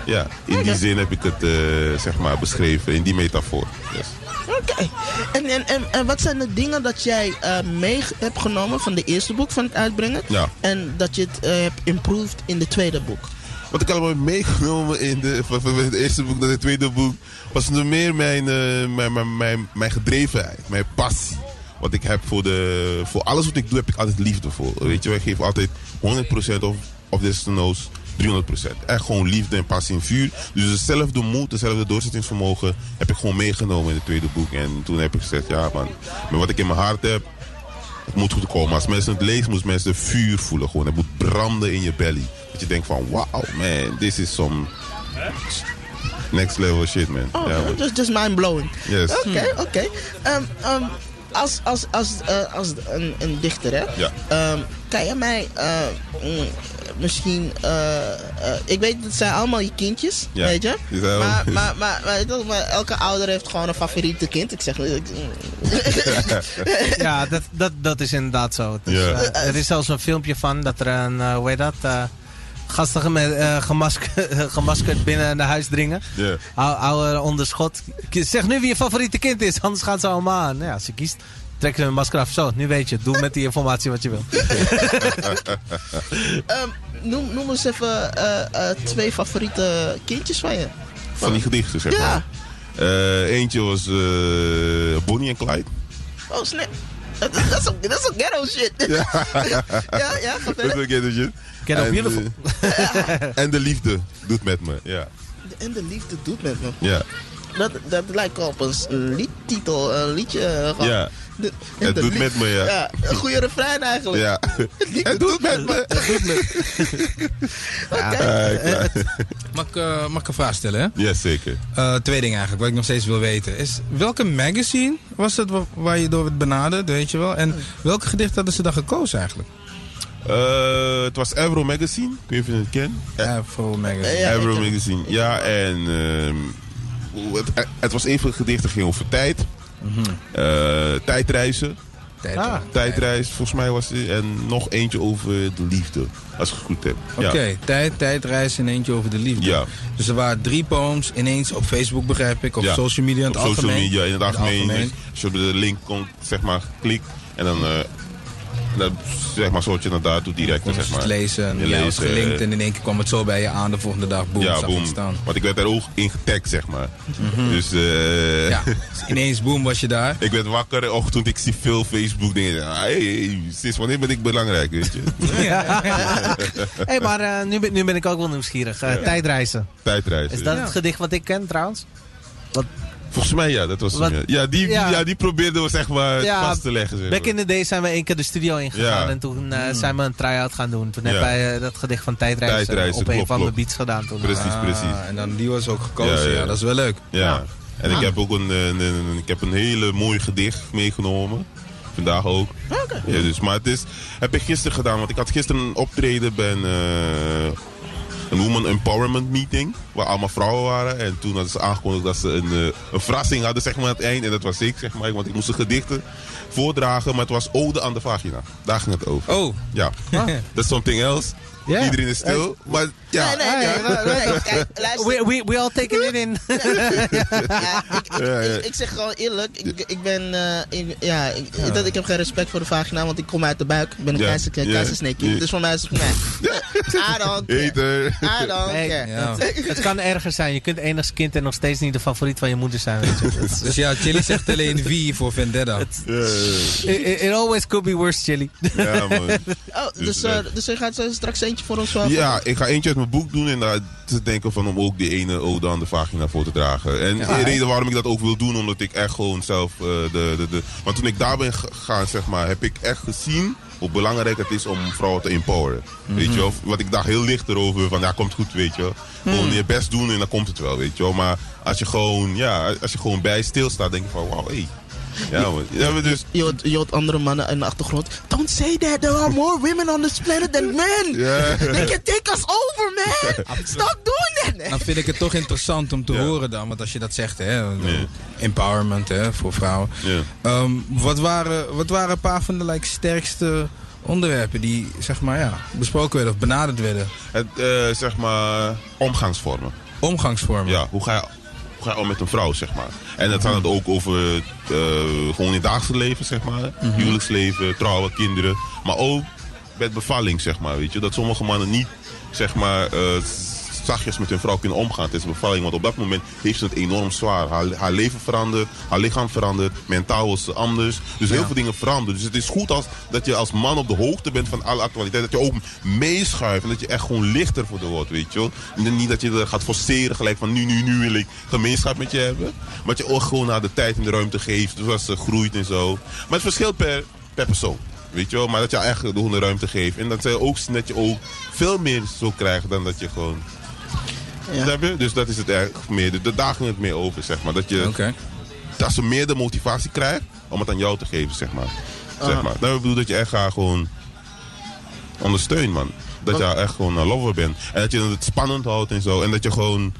Ja, in die zin heb ik het eh, zeg maar, beschreven. In die metafoor. Yes. Oké. En, en, en, en wat zijn de dingen dat jij eh, mee hebt genomen van de eerste boek van het uitbrengen? Ja. En dat je het hebt improved in de tweede boek? Wat ik allemaal meegenomen in de, van, het eerste boek naar het tweede boek... was nog meer mijn, eh, mijn, mijn, mijn, mijn gedrevenheid, mijn passie. Wat ik heb voor, de, voor alles wat ik doe, heb ik altijd liefde voor. Weet je, ik geef altijd 100% of, of desnoods 300%. Echt gewoon liefde en passie en vuur. Dus dezelfde moed, dezelfde doorzettingsvermogen heb ik gewoon meegenomen in het tweede boek. En toen heb ik gezegd, ja man, met wat ik in mijn hart heb, het moet goed komen. Als mensen het lezen, moeten mensen vuur voelen. Gewoon. Het moet branden in je belly. Dat je denkt van, wow man, this is some next level shit man. Oh, man. just, just mind blowing. Yes. Oké, oké. Ehm, ehm, als als, als, eh, als een, een dichter, hè? Ja. Ehm, kan je mij eh, mm, misschien... eh, eh, ik weet, het zijn allemaal je kindjes, Ja, weet je? Maar, maar, maar, elke ouder heeft gewoon een favoriete kind. Ik zeg... ik- [laughs] Ja, dat, dat, dat is inderdaad zo. Het is, Ja. er is zelfs een filmpje van dat er een, hoe heet dat, gasten met, eh, gemaskerd, [laughs] gemaskerd binnen naar huis dringen. Ja. Hou, hou er onder schot. Zeg nu wie je favoriete kind is, anders gaan ze allemaal aan. Nou Ja, als je kiest, trek ze hun masker af. Zo, nu weet je. Doe met die informatie wat je wil. [laughs] Ehm, noem, noem eens even eh, eh, twee favoriete kindjes van je. Van die gedichten, zeg Ja. maar. Eh, eentje was eh, Bonnie en Clyde. Oh, snap. [laughs] Dat is ook- ook ghetto shit. Ja, ja, ga Dat is ghetto shit. En, beautiful. [laughs] eh, en de liefde doet met me, ja. En de liefde doet met me. Ja, Dat, dat lijkt op een liedtitel, een liedje. eh, gewoon. ja. De- Het de doet met me, ja. Ja, een goede refrein eigenlijk. Ja. [laughs] Het doet met me. [laughs] Het doet met Oké. Mag ik, eh, mag ik een vraag stellen, hè? Ja, zeker. Eh, twee dingen eigenlijk, wat ik nog steeds wil weten. Is, welke magazine was het wa- waar je door werd benaderd, weet je wel? En welke gedicht hadden ze dan gekozen eigenlijk? Eh, het was Avro Magazine. Ik weet niet of je het kent. Afro Magazine. Avro Magazine. Ja, en ehm, het, het was even gedichten ging over tijd. Eh, tijdreizen. Tijd, Ah. Tijdreis, volgens mij was het. En nog eentje over de liefde. Als ik het goed heb. Oké, Ja. tijd, tijdreis en eentje over de liefde. Ja. Dus er waren drie poems ineens op Facebook, begrijp ik. Of Ja. social media in Op het social algemeen. media in het algemeen. algemeen. Als je op de link komt, zeg maar, klikt. En dan eh, zeg maar, soort je naar daartoe direct, zeg je maar. het lezen en Je was leest, eh, gelinkt en in één keer kwam het zo bij je aan de volgende dag. Boom, ja, zag je boom. het staan. Want ik werd daar ook in getagd, zeg maar. Mhm. Dus, eh Ja, dus ineens boom was je daar. [laughs] ik werd wakker, ochtend, ik zie veel Facebook dingen. Hey, hey, sinds wanneer ben ik belangrijk, weet je? [laughs] [laughs] hey, maar eh, nu, ben, nu ben ik ook wel nieuwsgierig. Ja. Tijdreizen. Tijdreizen. Is dat ja. het gedicht wat ik ken trouwens? Wat, Volgens mij ja, dat was Wat- hem, ja. Ja, die, Ja. ja. die probeerden we zeg maar Ja, vast te leggen. Zeg back in the day zijn we één keer de studio ingegaan Ja. en toen eh, zijn we een try-out gaan doen. Toen hebben wij eh, dat gedicht van Tijdreizen, Tijdreizen, op een klopt, van de beats gedaan. Toen. Precies, Ah, precies. En dan die was ook gekozen, ja, Ja, ja. dat is wel leuk. Ja. En ik Ah. heb ook een, een, een- ik heb een hele mooi gedicht meegenomen. Vandaag ook. Ja, dus, maar het is, heb ik gisteren gedaan. Want ik had gisteren een optreden bij een, eh, een Woman Empowerment Meeting. Waar allemaal vrouwen waren. En toen hadden ze aangekondigd dat ze een, eh, een verrassing hadden zeg maar, aan het eind. En dat was ik, zeg maar. Want ik moest de gedichten voordragen. Maar het was Ode aan de Vagina. Daar ging het over. Oh. Ja. Dat is something else. Iedereen is stil. Maar ja. Nee, nee, nee. Ja. nee, nee, kijk, luister. We, we, we all taking it in. Ja, ik, ik, Ja, ja. Ik, ik zeg gewoon eerlijk, ik, ik ben, eh, ik, ja, ik, Dat, ik heb geen respect voor de vagina, want ik kom uit de buik. Ik ben een Ja, keizer, ja, keizersneekie. ja. Dus voor mij is het, nee. I don't care. I don't Hey, care. Ja. het, kan erger zijn. Je kunt enigst kind en nog steeds niet de favoriet van je moeder zijn. Weet [laughs] je. Dus ja, Chili zegt alleen [laughs] V voor Vendetta. Ja, ja, ja. it, it always could be worse, Chili. Ja, man. Oh, dus, Dus, je gaat straks eentje voor ons wel. Ja, ik ga eentje uit mijn boek doen en daar te denken van om ook die ene ode aan de vagina voor te dragen. En de reden waarom ik dat ook wil doen, omdat ik echt gewoon zelf eh, de, de, de... Want toen ik daar ben gegaan, zeg maar, heb ik echt gezien hoe belangrijk het is om vrouwen te empoweren. Weet je wel? Want ik dacht heel licht erover van, ja, komt goed, weet je wel. Gewoon je best doen en dan komt het wel, weet je wel. Maar als je gewoon, ja, als je gewoon bij stilstaat, denk je van, wauw, hé. Ja. Ja, maar dus... Je hoort, je hoort andere mannen in de achtergrond. Don't say that, there are more women on this planet than men. They can take us over, man. Stop doing that. Dan vind ik het toch interessant om te Ja. horen dan. Want als je dat zegt, hè. Nee. Empowerment, hè, voor vrouwen. Ja. Ehm, wat, waren, wat waren een paar van de like, sterkste onderwerpen die, zeg maar, ja, besproken werden of benaderd werden? Het, eh, zeg maar, omgangsvormen. Omgangsvormen. Ja, hoe ga je, om met een vrouw, zeg maar. En het gaat het ook over eh, gewoon in het dagelijks leven, zeg maar. Huwelijksleven, trouwen, kinderen. Maar ook met bevalling, zeg maar, weet je. Dat sommige mannen niet, zeg maar, eh, zachtjes met hun vrouw kunnen omgaan tijdens de bevalling. Want op dat moment heeft ze het enorm zwaar. Haar, haar leven verandert, haar lichaam verandert. Mentaal is ze anders. Dus heel veel dingen veranderen. Dus het is goed als, dat je als man op de hoogte bent van alle actualiteit. Dat je ook meeschuift en dat je echt gewoon lichter voor de wordt, weet je wel. En niet dat je er gaat forceren gelijk van nu, nu, nu wil ik gemeenschap met je hebben. Maar dat je ook gewoon naar de tijd en de ruimte geeft. Zoals ze groeit en zo. Maar het verschilt per, per persoon. Weet je wel, maar dat je echt de ruimte geeft. En dat, zij ook, dat je ook veel meer zo krijgt dan dat je gewoon Ja. Dus dat is het eigenlijk meer. de- ging het meer over, zeg maar. Dat, je, dat ze meer de motivatie krijgt om het aan jou te geven, zeg maar. Zeg Ah. maar. Nou, ik bedoel dat je echt haar gewoon ondersteunt, man. Dat je echt gewoon een lover bent. En dat je het spannend houdt en zo. En dat je gewoon,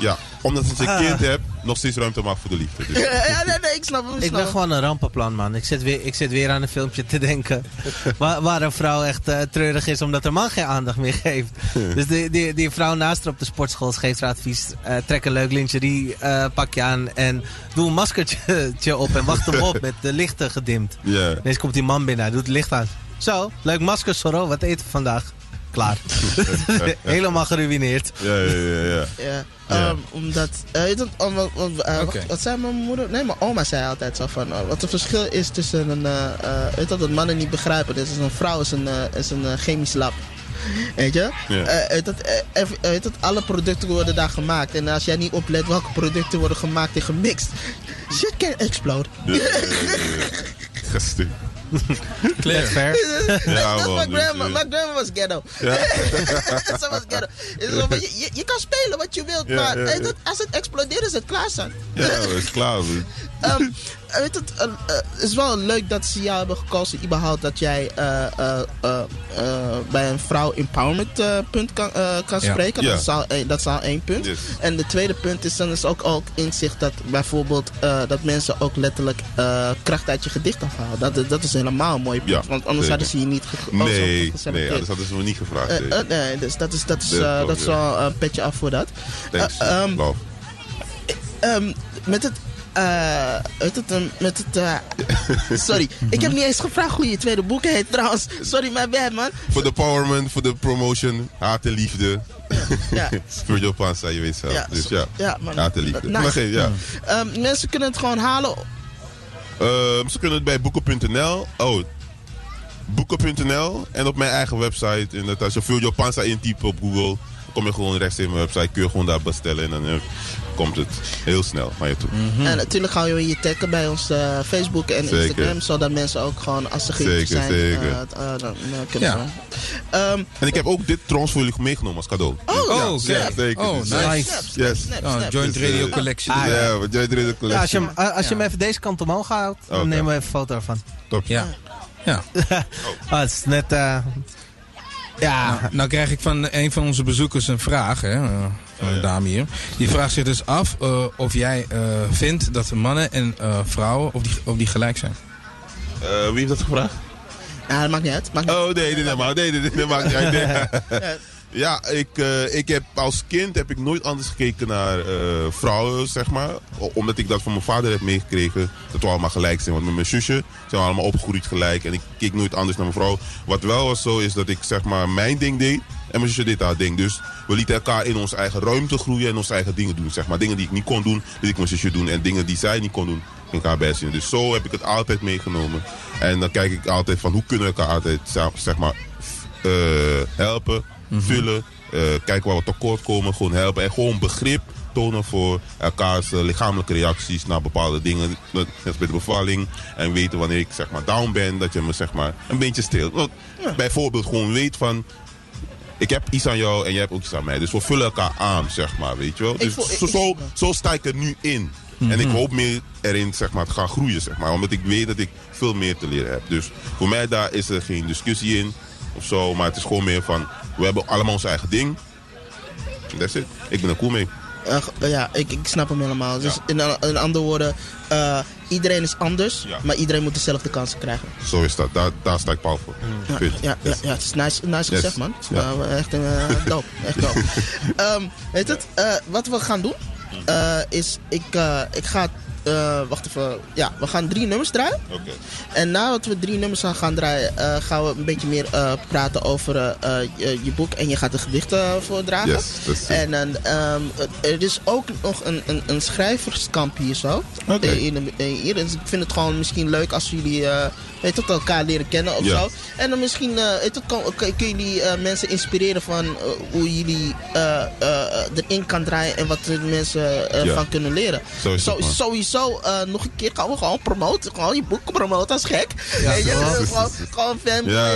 ja, omdat je een kind hebt, nog steeds ruimte maakt voor de liefde. Dus, [laughs] Ja, nee, nee, ik snap hem. Ik Ik ben gewoon een rampenplan, man. Ik zit weer, ik zit weer aan een filmpje te denken. [laughs] waar, waar een vrouw echt eh, treurig is omdat haar man geen aandacht meer geeft. dus die, die, die vrouw naast haar op de sportschool geeft haar advies. eh, trek een leuk lingerie eh, pakje aan en doe een maskertje op en wacht hem op [laughs] met de lichten gedimd. ja. Ineens komt die man binnen, hij doet het licht aan. Zo, leuk masker, Sorro. Wat eten we vandaag? Klaar. [laughs] Helemaal geruineerd. Ja, ja, ja, ja. Ja, Ja. ehm, omdat, wat, om- om- eh, wat, wat zei mijn moeder? Nee, mijn oma zei altijd zo van, eh, wat het verschil is tussen een, eh, eh, weet wat, dat mannen niet begrijpen. Dit is een vrouw is een, is een chemisch lab. [laughs] Weet je? Ja. Eh, weet dat, weet dat, alle producten worden daar gemaakt. En als jij niet oplet welke producten worden gemaakt en gemixt, shit can explode. Ja, ja, ja, ja. [laughs] Gasten. [laughs] Clear. Fair. [laughs] Ja, man, dus, grandma. Mijn grandma was ghetto. Ja. [laughs] Ze was ghetto. Is je, je, je kan spelen wat je wilt, maar dat- als het explodeert is het klaar. Ja, dat is klaar, man. Weet het, eh, eh, is wel leuk dat ze jou hebben gekozen, überhaupt dat jij eh, eh, eh, eh, bij een vrouw empowerment eh, punt kan, eh, kan Ja. spreken. Ja. Dat, is al, één- dat is al één punt. Yes. En de tweede punt is dan is ook, ook inzicht dat bijvoorbeeld eh, dat mensen ook letterlijk eh, kracht uit je gedicht afhalen. Dat, dat is helemaal een mooi punt, Ja, want anders zeker. hadden ze je niet ge- oh, Nee, nee, anders hadden ze me niet gevraagd. Eh, nee. nee, dus dat is, dat is, eh, dat is wel een petje af voor dat. Thanks. Love. Ehm, met het eh, het, eh, met het, eh, [laughs] sorry, ik heb niet eens gevraagd hoe je tweede boek heet trouwens. Sorry, my bad man. Voor de powerment, voor de promotion, haat en liefde. Ja. [laughs] Virgil Panza, je weet zelf. Ja, dus ja, ja, man. haat en liefde. Nice. Maar geen, ja. Ehm, mensen kunnen het gewoon halen. Ehm, ze kunnen het bij boeken.nl. Oh, boeken.nl. En op mijn eigen website. En dat als je Virgil Panza intypt op Google, kom je gewoon rechts in mijn website. Kun je gewoon daar bestellen. En dan eh, komt het heel snel naar je toe. En natuurlijk gaan we je taggen bij ons eh, Facebook en Zeker. Instagram. Zodat mensen ook gewoon, als ze geïnteresseerd Zeker, zijn, zeker. eh, eh, dan, dan kunnen Ja. ze. Ehm, En ik heb ook dit trouwens voor jullie meegenomen als cadeau. Oh, ja, oh, ja, zeker. Oh, nice. ja. Snap, snap, Yes. snap, Oh. Joint Dus, Radio Collection. Ah, Ja, ja. Joint Radio Collection. Ja, als je, hem, als je hem even deze kant omhoog houdt, dan nemen we even een foto ervan. Top. Ja. Ja. [laughs] Ah, het is net... eh, ja, Nou, nou krijg ik van een van onze bezoekers een vraag, hè, een dame hier. Die vraagt zich dus af eh, of jij eh, vindt dat mannen en eh, vrouwen of die, of die gelijk zijn. Eh, wie heeft dat gevraagd? Ja, dat maakt niet uit. Maakt niet Oh, nee, nee, nee, maar, nee, nee, nee, nee, maakt niet uit. Nee. [laughs] Ja. Ja, ik, eh, ik heb als kind heb ik nooit anders gekeken naar eh, vrouwen, zeg maar. Omdat ik dat van mijn vader heb meegekregen. Dat we allemaal gelijk zijn. Want met mijn zusje zijn we allemaal opgegroeid gelijk. En ik keek nooit anders naar mijn vrouw. Wat wel was zo is dat ik zeg maar mijn ding deed. En mijn zusje deed haar ding. Dus we lieten elkaar in onze eigen ruimte groeien en onze eigen dingen doen. Zeg maar. Dingen die ik niet kon doen, liet ik mijn zusje doen. En dingen die zij niet kon doen, ging ik haar bij zien. Dus zo heb ik het altijd meegenomen. En dan kijk ik altijd van hoe kunnen we elkaar altijd zeg maar, eh, helpen, vullen. eh, kijken waar we tekort komen, gewoon helpen. En gewoon begrip tonen voor elkaars eh, lichamelijke reacties naar bepaalde dingen. Net als bij de bevalling. En weten wanneer ik zeg maar down ben, dat je me zeg maar een beetje. Want Bijvoorbeeld gewoon weet van ik heb iets aan jou en jij hebt ook iets aan mij. Dus we vullen elkaar aan, zeg maar, weet je wel. Dus voel- zo, zo, zo sta ik er nu in. En ik hoop meer erin, zeg maar, te gaan groeien, zeg maar. Omdat ik weet dat ik veel meer te leren heb. Dus voor mij daar is er geen discussie in of zo. Maar het is gewoon meer van, we hebben allemaal ons eigen ding. That's it. Ik ben er cool mee. Eh, ja, ik, ik snap hem helemaal. Dus in, andere woorden, eh, iedereen is anders, Ja. maar iedereen moet dezelfde kansen krijgen. Zo is dat. Daar, daar sta ik pal voor. Ja, ja, ja, Yes. ja, het is nice, nice Yes. gezegd, man. Eh, echt een [laughs] dope. Echt dope. [laughs] Ehm, weet het, wat we gaan doen, is ik, ik ga, eh, wacht even, ja, we gaan drie nummers draaien. Oké. En nadat we drie nummers gaan, gaan draaien, eh, gaan we een beetje meer eh, praten over je, je boek. En je gaat de gedichten voordragen. Yes, en dan, ehm, er is ook nog een, een, een schrijverskamp hier zo. Oké. Hier. Dus ik vind het gewoon misschien leuk als jullie weet je, elkaar leren kennen of Ja. zo. En dan misschien eh, weet je, kan, kunnen jullie eh, mensen inspireren van eh, hoe jullie eh, eh, erin kan draaien en wat de mensen eh, Ja. van kunnen leren. Zo is het, man. sowieso eh, nog een keer gaan we gewoon promoten. Gewoon je boek promoten als gek. Je, gewoon, gewoon fan. Ja.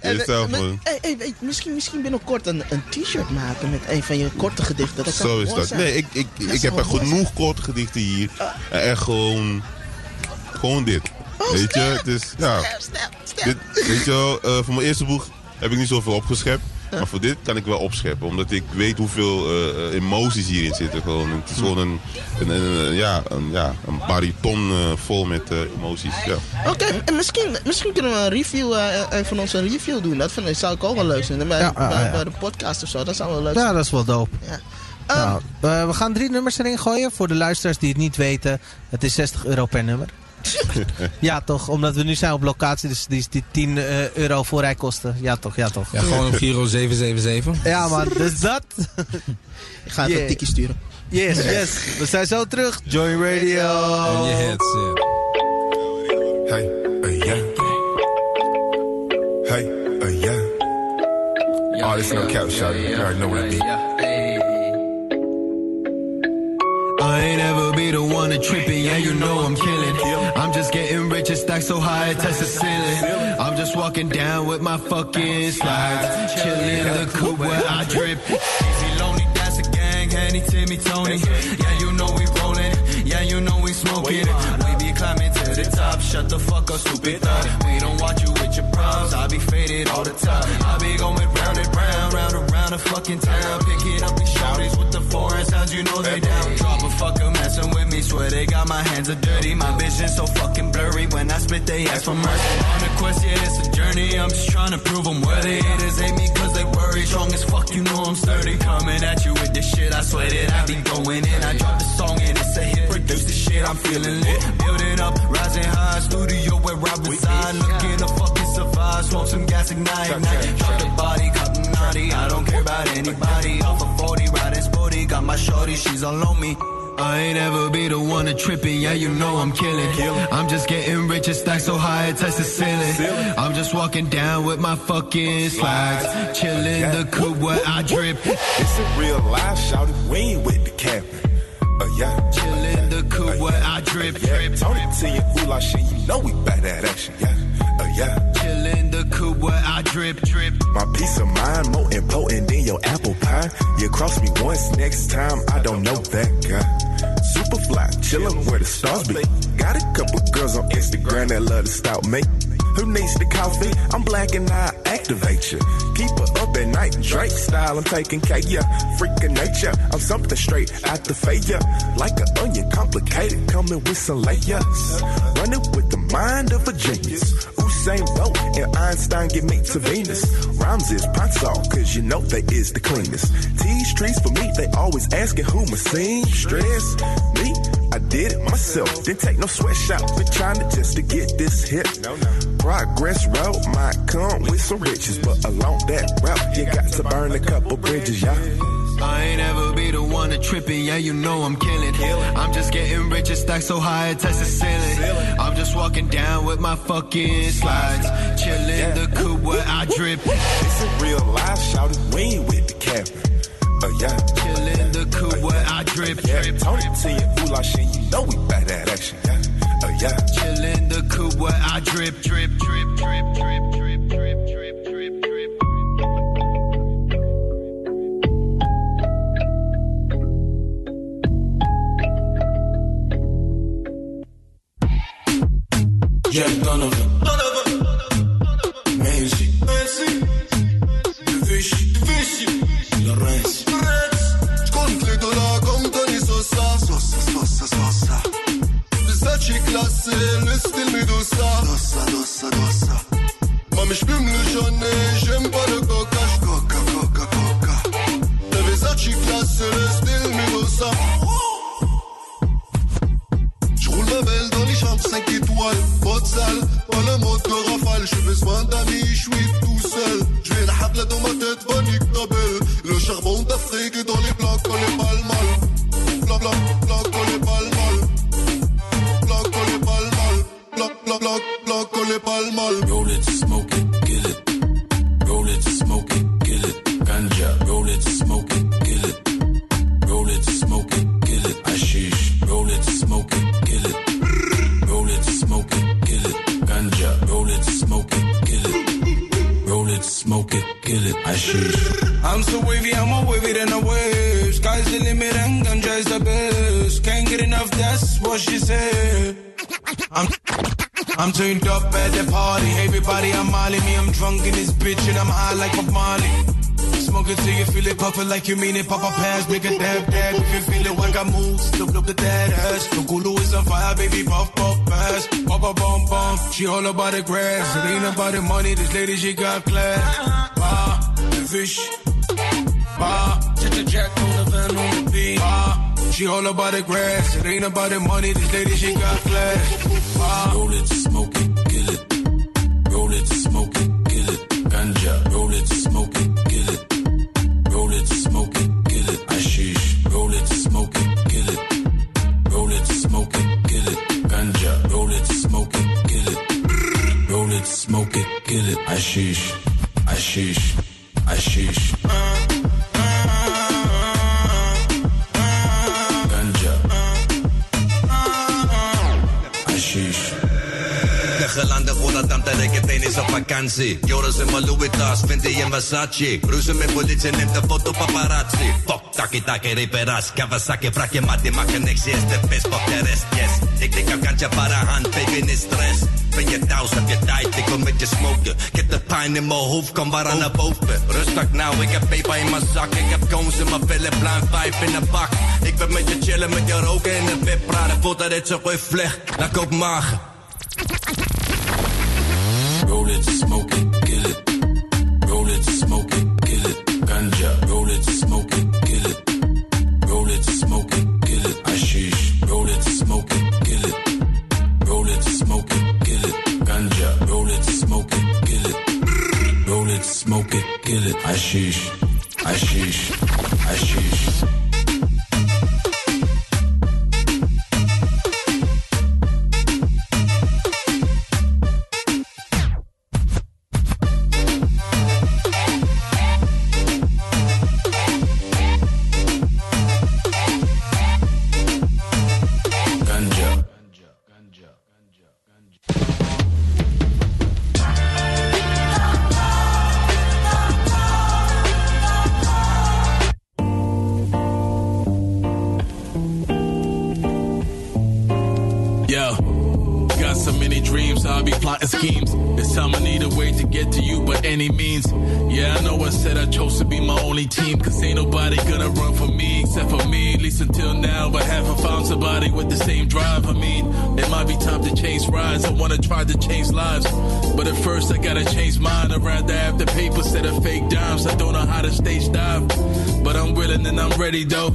En, jezelf, eh, met- man. hey, hey, hey, misschien, misschien binnenkort een, een t-shirt maken met een van je korte gedichten. Dat Zo is dat. zijn. Nee, ik, ik, Dat ik heb er genoeg korte gedichten hier. En echt gewoon... Gewoon dit. Weet je, het is... Ja. Snap, snap, snap. Dit, weet je wel, eh, voor mijn eerste boek heb ik niet zoveel opgeschept. Maar voor dit kan ik wel opscheppen. Omdat ik weet hoeveel eh, eh, emoties hierin zitten. Gewoon. Het is gewoon een, een, een, een- ja, een, ja, een bariton eh, vol met eh, emoties. Ja. Oké, en misschien, misschien kunnen we een review, eh, een van ons een review doen. Dat vind ik, zou ik ook wel leuk vinden. Bij, Ja, ja, bij, ja. bij de podcast of zo, dat zou wel leuk ja, zijn. dat is wel dope. Ja. Nou, eh, we gaan drie nummers erin gooien. Voor de luisteraars die het niet weten. Het is 60 euro per nummer. [laughs] ja, toch? Omdat we nu zijn op locatie. Dus die, die 10 eh, euro voorrijkosten. Ja, toch? Ja, toch? Ja, gewoon op Giro 777. Ja, man. Dus dat. [laughs] Ik ga even Yeah. een tikkie sturen. Yes, yes. We zijn zo terug. Join Radio. En je headset. Hey, uh, yeah. Hey, uh, yeah. Oh, this no cap shot. You already know what I mean. I ain't ever be the one to trip it, yeah, you know I'm killing. I'm just getting rich and stack so high, it touch the ceiling. I'm just walking down with my fucking slides. Chilling in the coupe where I drip. Easy lonely, that's a gang, Henny, Timmy, Tony. Yeah, you know we rolling, yeah, you know we smoking. We be climbing to the top, shut the fuck up, stupid thought. We don't watch you with your problems, I be faded all the time. I be going round and round, round and round the fucking town. Picking up these shouties with the foreign sounds, you know they down. Drop a fucker messing with me, swear they got my hands are dirty. My vision so fucking blurry, when I spit they ask for mercy. On a quest, yeah, it's a journey, I'm just trying to prove I'm worthy. Haters hate me cause they worry, strong as fuck, you know I'm sturdy. Coming at you with this shit, I swear that I be going in. I drop the song and it's a hit, produce the shit I'm feeling lit. Building up, rising high, studio where I reside. Looking to fucking survive, smoke some gas, ignite, ignite. Drop the body, naughty. I don't care about anybody. Off of 40, riding sporty. Got my shorty, she's all on me. I ain't ever be the one to tripping, yeah, you know I'm killing. I'm just getting rich and stack so high it touch the ceiling. I'm just walking down with my fucking slides, chilling the coupe where I drip. It's a real life, shout it, we ain't with the cap. Uh, yeah. Chillin' the coupe where I drip, drip, Tony T and Ula shit, you know we back that action, yeah. Uh, yeah. Chillin' where I drip, drip. My peace of mind more important than your apple pie. You cross me once, next time I don't know that guy. Super fly, chillin' where the stars be. Got a couple girls on Instagram that love to stalk me. Who needs the coffee? I'm black and I activate you. Keep her up at night, Drake style. I'm taking care ya. Freaking nature, I'm something straight out the faya. Like an onion, complicated, coming with some layers. Running with the mind of a genius. Usain Bolt and Einstein get me to Venus. Rhymes is Ponsol, cause you know they is the cleanest. T streets for me, they always asking who my seamstress. Me, I did it myself. Didn't take no sweatshop. Been trying to just to get this hit. Progress road might come with some riches, but along that route, you got to burn a couple bridges, y'all. I ain't ever be the one to tripping, yeah, you know I'm killing. I'm just getting rich and stack so high it touch the ceiling. I'm just walking down with my fucking slides, chilling the coupe where I drip. It's a real life, shout it, we ain't with the cap. Uh, yeah. Chillin' the coupe where I crib. Yeah, Tony to your goulash and you know we bout that action. Yeah, oh yeah. Chillin' the coupe where I drip, drip, drip, drip, drip, drip. Puff it like mean it. Pop a pass, make a dab, dab. If you feel it, work I move. Look, look at that ass. The Kulu is on fire, baby. Puff, puff, pass. Pop a bum, bum. She all about the grass. It ain't about the money. This lady, she got class. Ah, the fish. Ah, check the jack on the van on the beat. Ah, she all about the grass. It ain't about the money. This lady, she got class. Ah, Roll it, smoke it, vakantie. Joris in mijn Louis vindt hij in Versace. Ruzie met politie, neemt de foto paparazzi. Fuck, taki taki reperas, Kawasaki, vraag je maar, die maken niks, is de best, fuck de rest, yes. Ik denk aan kantje para hand, baby, niet stress. Ben je thuis, heb je tijd, ik wil met je smoken. Ik pijn in mijn hoofd, kom waar aan naar boven. Rustig nou, ik heb peper in mijn zak. Ik heb cones in mijn billen, blind vibe in de bak. Ik wil met je chillen, met je roken in de wip praten. Voordat dit zo goed vliegt, naar Kopenhagen. Roll it, smoke it, kill it. Roll it, smoke it, it. Ganja, roll it, smoke it, it. Roll it, smoke it, it. Roll it, smoke it, it. Roll it, smoke it, it. Ganja, roll it, smoke it, it. Roll it, smoke it, it. Hashish. Yo, got so many dreams, I'll be plotting schemes. This time I need a way to get to you by any means. Yeah, I know I said I chose to be my only team, cause ain't nobody gonna run for me except for me. At least until now, I haven't found somebody with the same drive. I mean, it might be time to change rides. I wanna try to change lives. But at first, I gotta change mine. I'd rather have the paper instead of fake dimes. I don't know how to stage dive, but I'm willing and I'm ready though.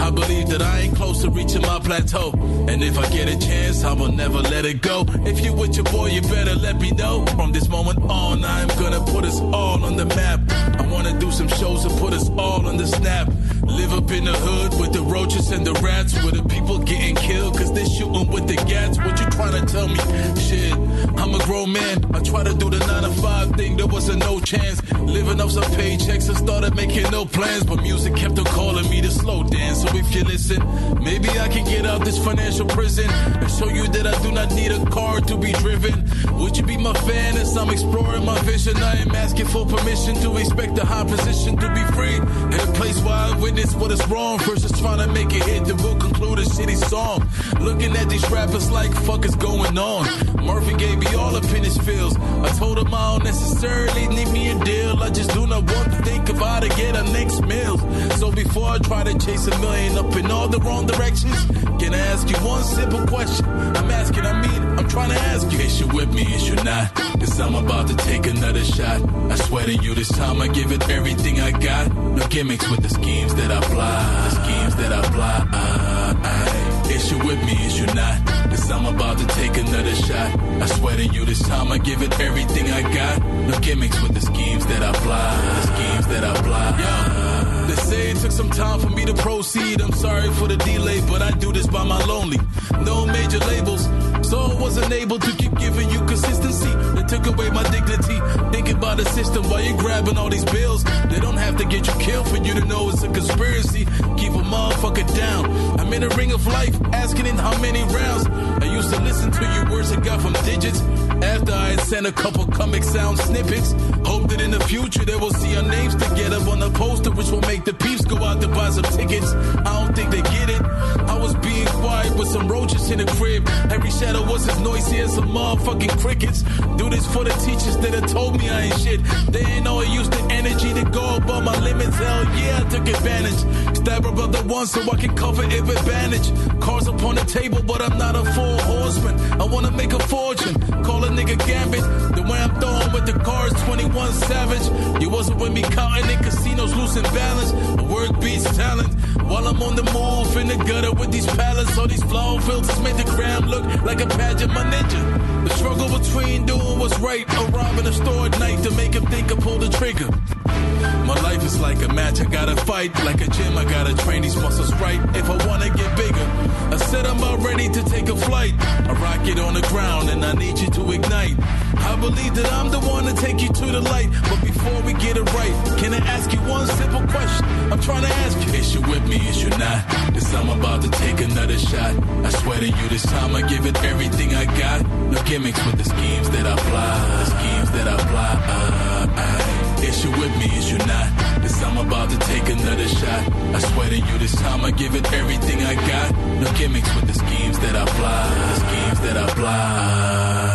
I believe that I ain't close to reaching my plateau. And if I get a chance, I will never let it go. If you with your boy, you better let me know. From this moment on, I'm gonna put us all on the map. I wanna do some shows and put us all on the snap. Live up in the hood with the roaches and the rats, where the people getting killed cause they shooting with the gats. What you trying to tell me? Shit, I'm a grown man. I try to do the 9 to 5 thing, there was a no chance. Living off some paychecks and started making no plans, but music kept on calling me to slow dance. So if you listen, maybe I can get out this financial prison and show you that I do not need a car to be driven. Would you be my fan as I'm exploring my vision? I am asking for permission to expect a high position to be free in a place where I witness what is wrong versus trying to make it hit. Then we'll conclude a shitty song. Looking at these rappers like fuck is going on. Murphy gave me all up in his feels. I told him I don't necessarily need me a deal. I just do not want to think about to get a next meal. So before I try to chase a million up in all the wrong directions, can I ask you one simple question? I'm asking, I mean, I'm trying to ask you. Is you with me? Is you not? Cause I'm about to take another shot. I swear to you, this time I give it everything I got. No gimmicks with the schemes that I fly. The schemes that I fly. Is you with me? Is you not? Cause I'm about to take another shot. I swear to you, this time I give it everything I got. No gimmicks with the schemes that I fly. The schemes that I fly. Yeah. They say it took some time for me to proceed. I'm sorry for the delay, but I do this by my lonely. No major labels, so I wasn't able to keep giving you consistency. They took away my dignity. Thinking about the system while you're grabbing all these bills. They don't have to get you killed for you to know it's a conspiracy. Keep a motherfucker down. I'm in a ring of life, asking in how many rounds. I used to listen to your words I got from digits. After I sent a couple comic sound snippets. Hope that in the future they will see our names together on a poster, which will make the peeps go out to buy some tickets. I don't think they get it. I was being quiet with some roaches in the crib. Every shadow was as noisy as some motherfucking crickets. Do this for the teachers that have told me I ain't shit. They ain't know I used the energy to go above my limits. Hell yeah, I took advantage. Stab a brother once so I can cover with bandage. Cars upon the table, but I'm not a full horseman. I wanna make a fortune. Call a nigga gambit. The way I'm throwing with the cards, 21 savage. You wasn't with me counting in casinos, losing balance. Work beats talent. While I'm on the move in the gutter with these pallets, all these flow filters make the gram look like a pageant, my ninja. The struggle between doing what's right or robbing a store at night to make him think I pull the trigger. My life is like a match, I gotta fight. Like a gym, I gotta train these muscles right if I wanna get bigger. I said I'm about ready to take a flight. A rocket on the ground and I need you to ignite. I believe that I'm the one to take you to the light. But before we get it right, can I ask you one simple question? I'm trying to ask you, is you with me, is you not? Cause I'm about to take another shot. I swear to you, this time I give it everything I got. No gimmicks with the schemes that I fly. The schemes that I fly. Uh, uh, is you with me, is you not? Cause I'm about to take another shot. I swear to you, this time I give it everything I got. No gimmicks with the schemes that I fly. The schemes that I fly.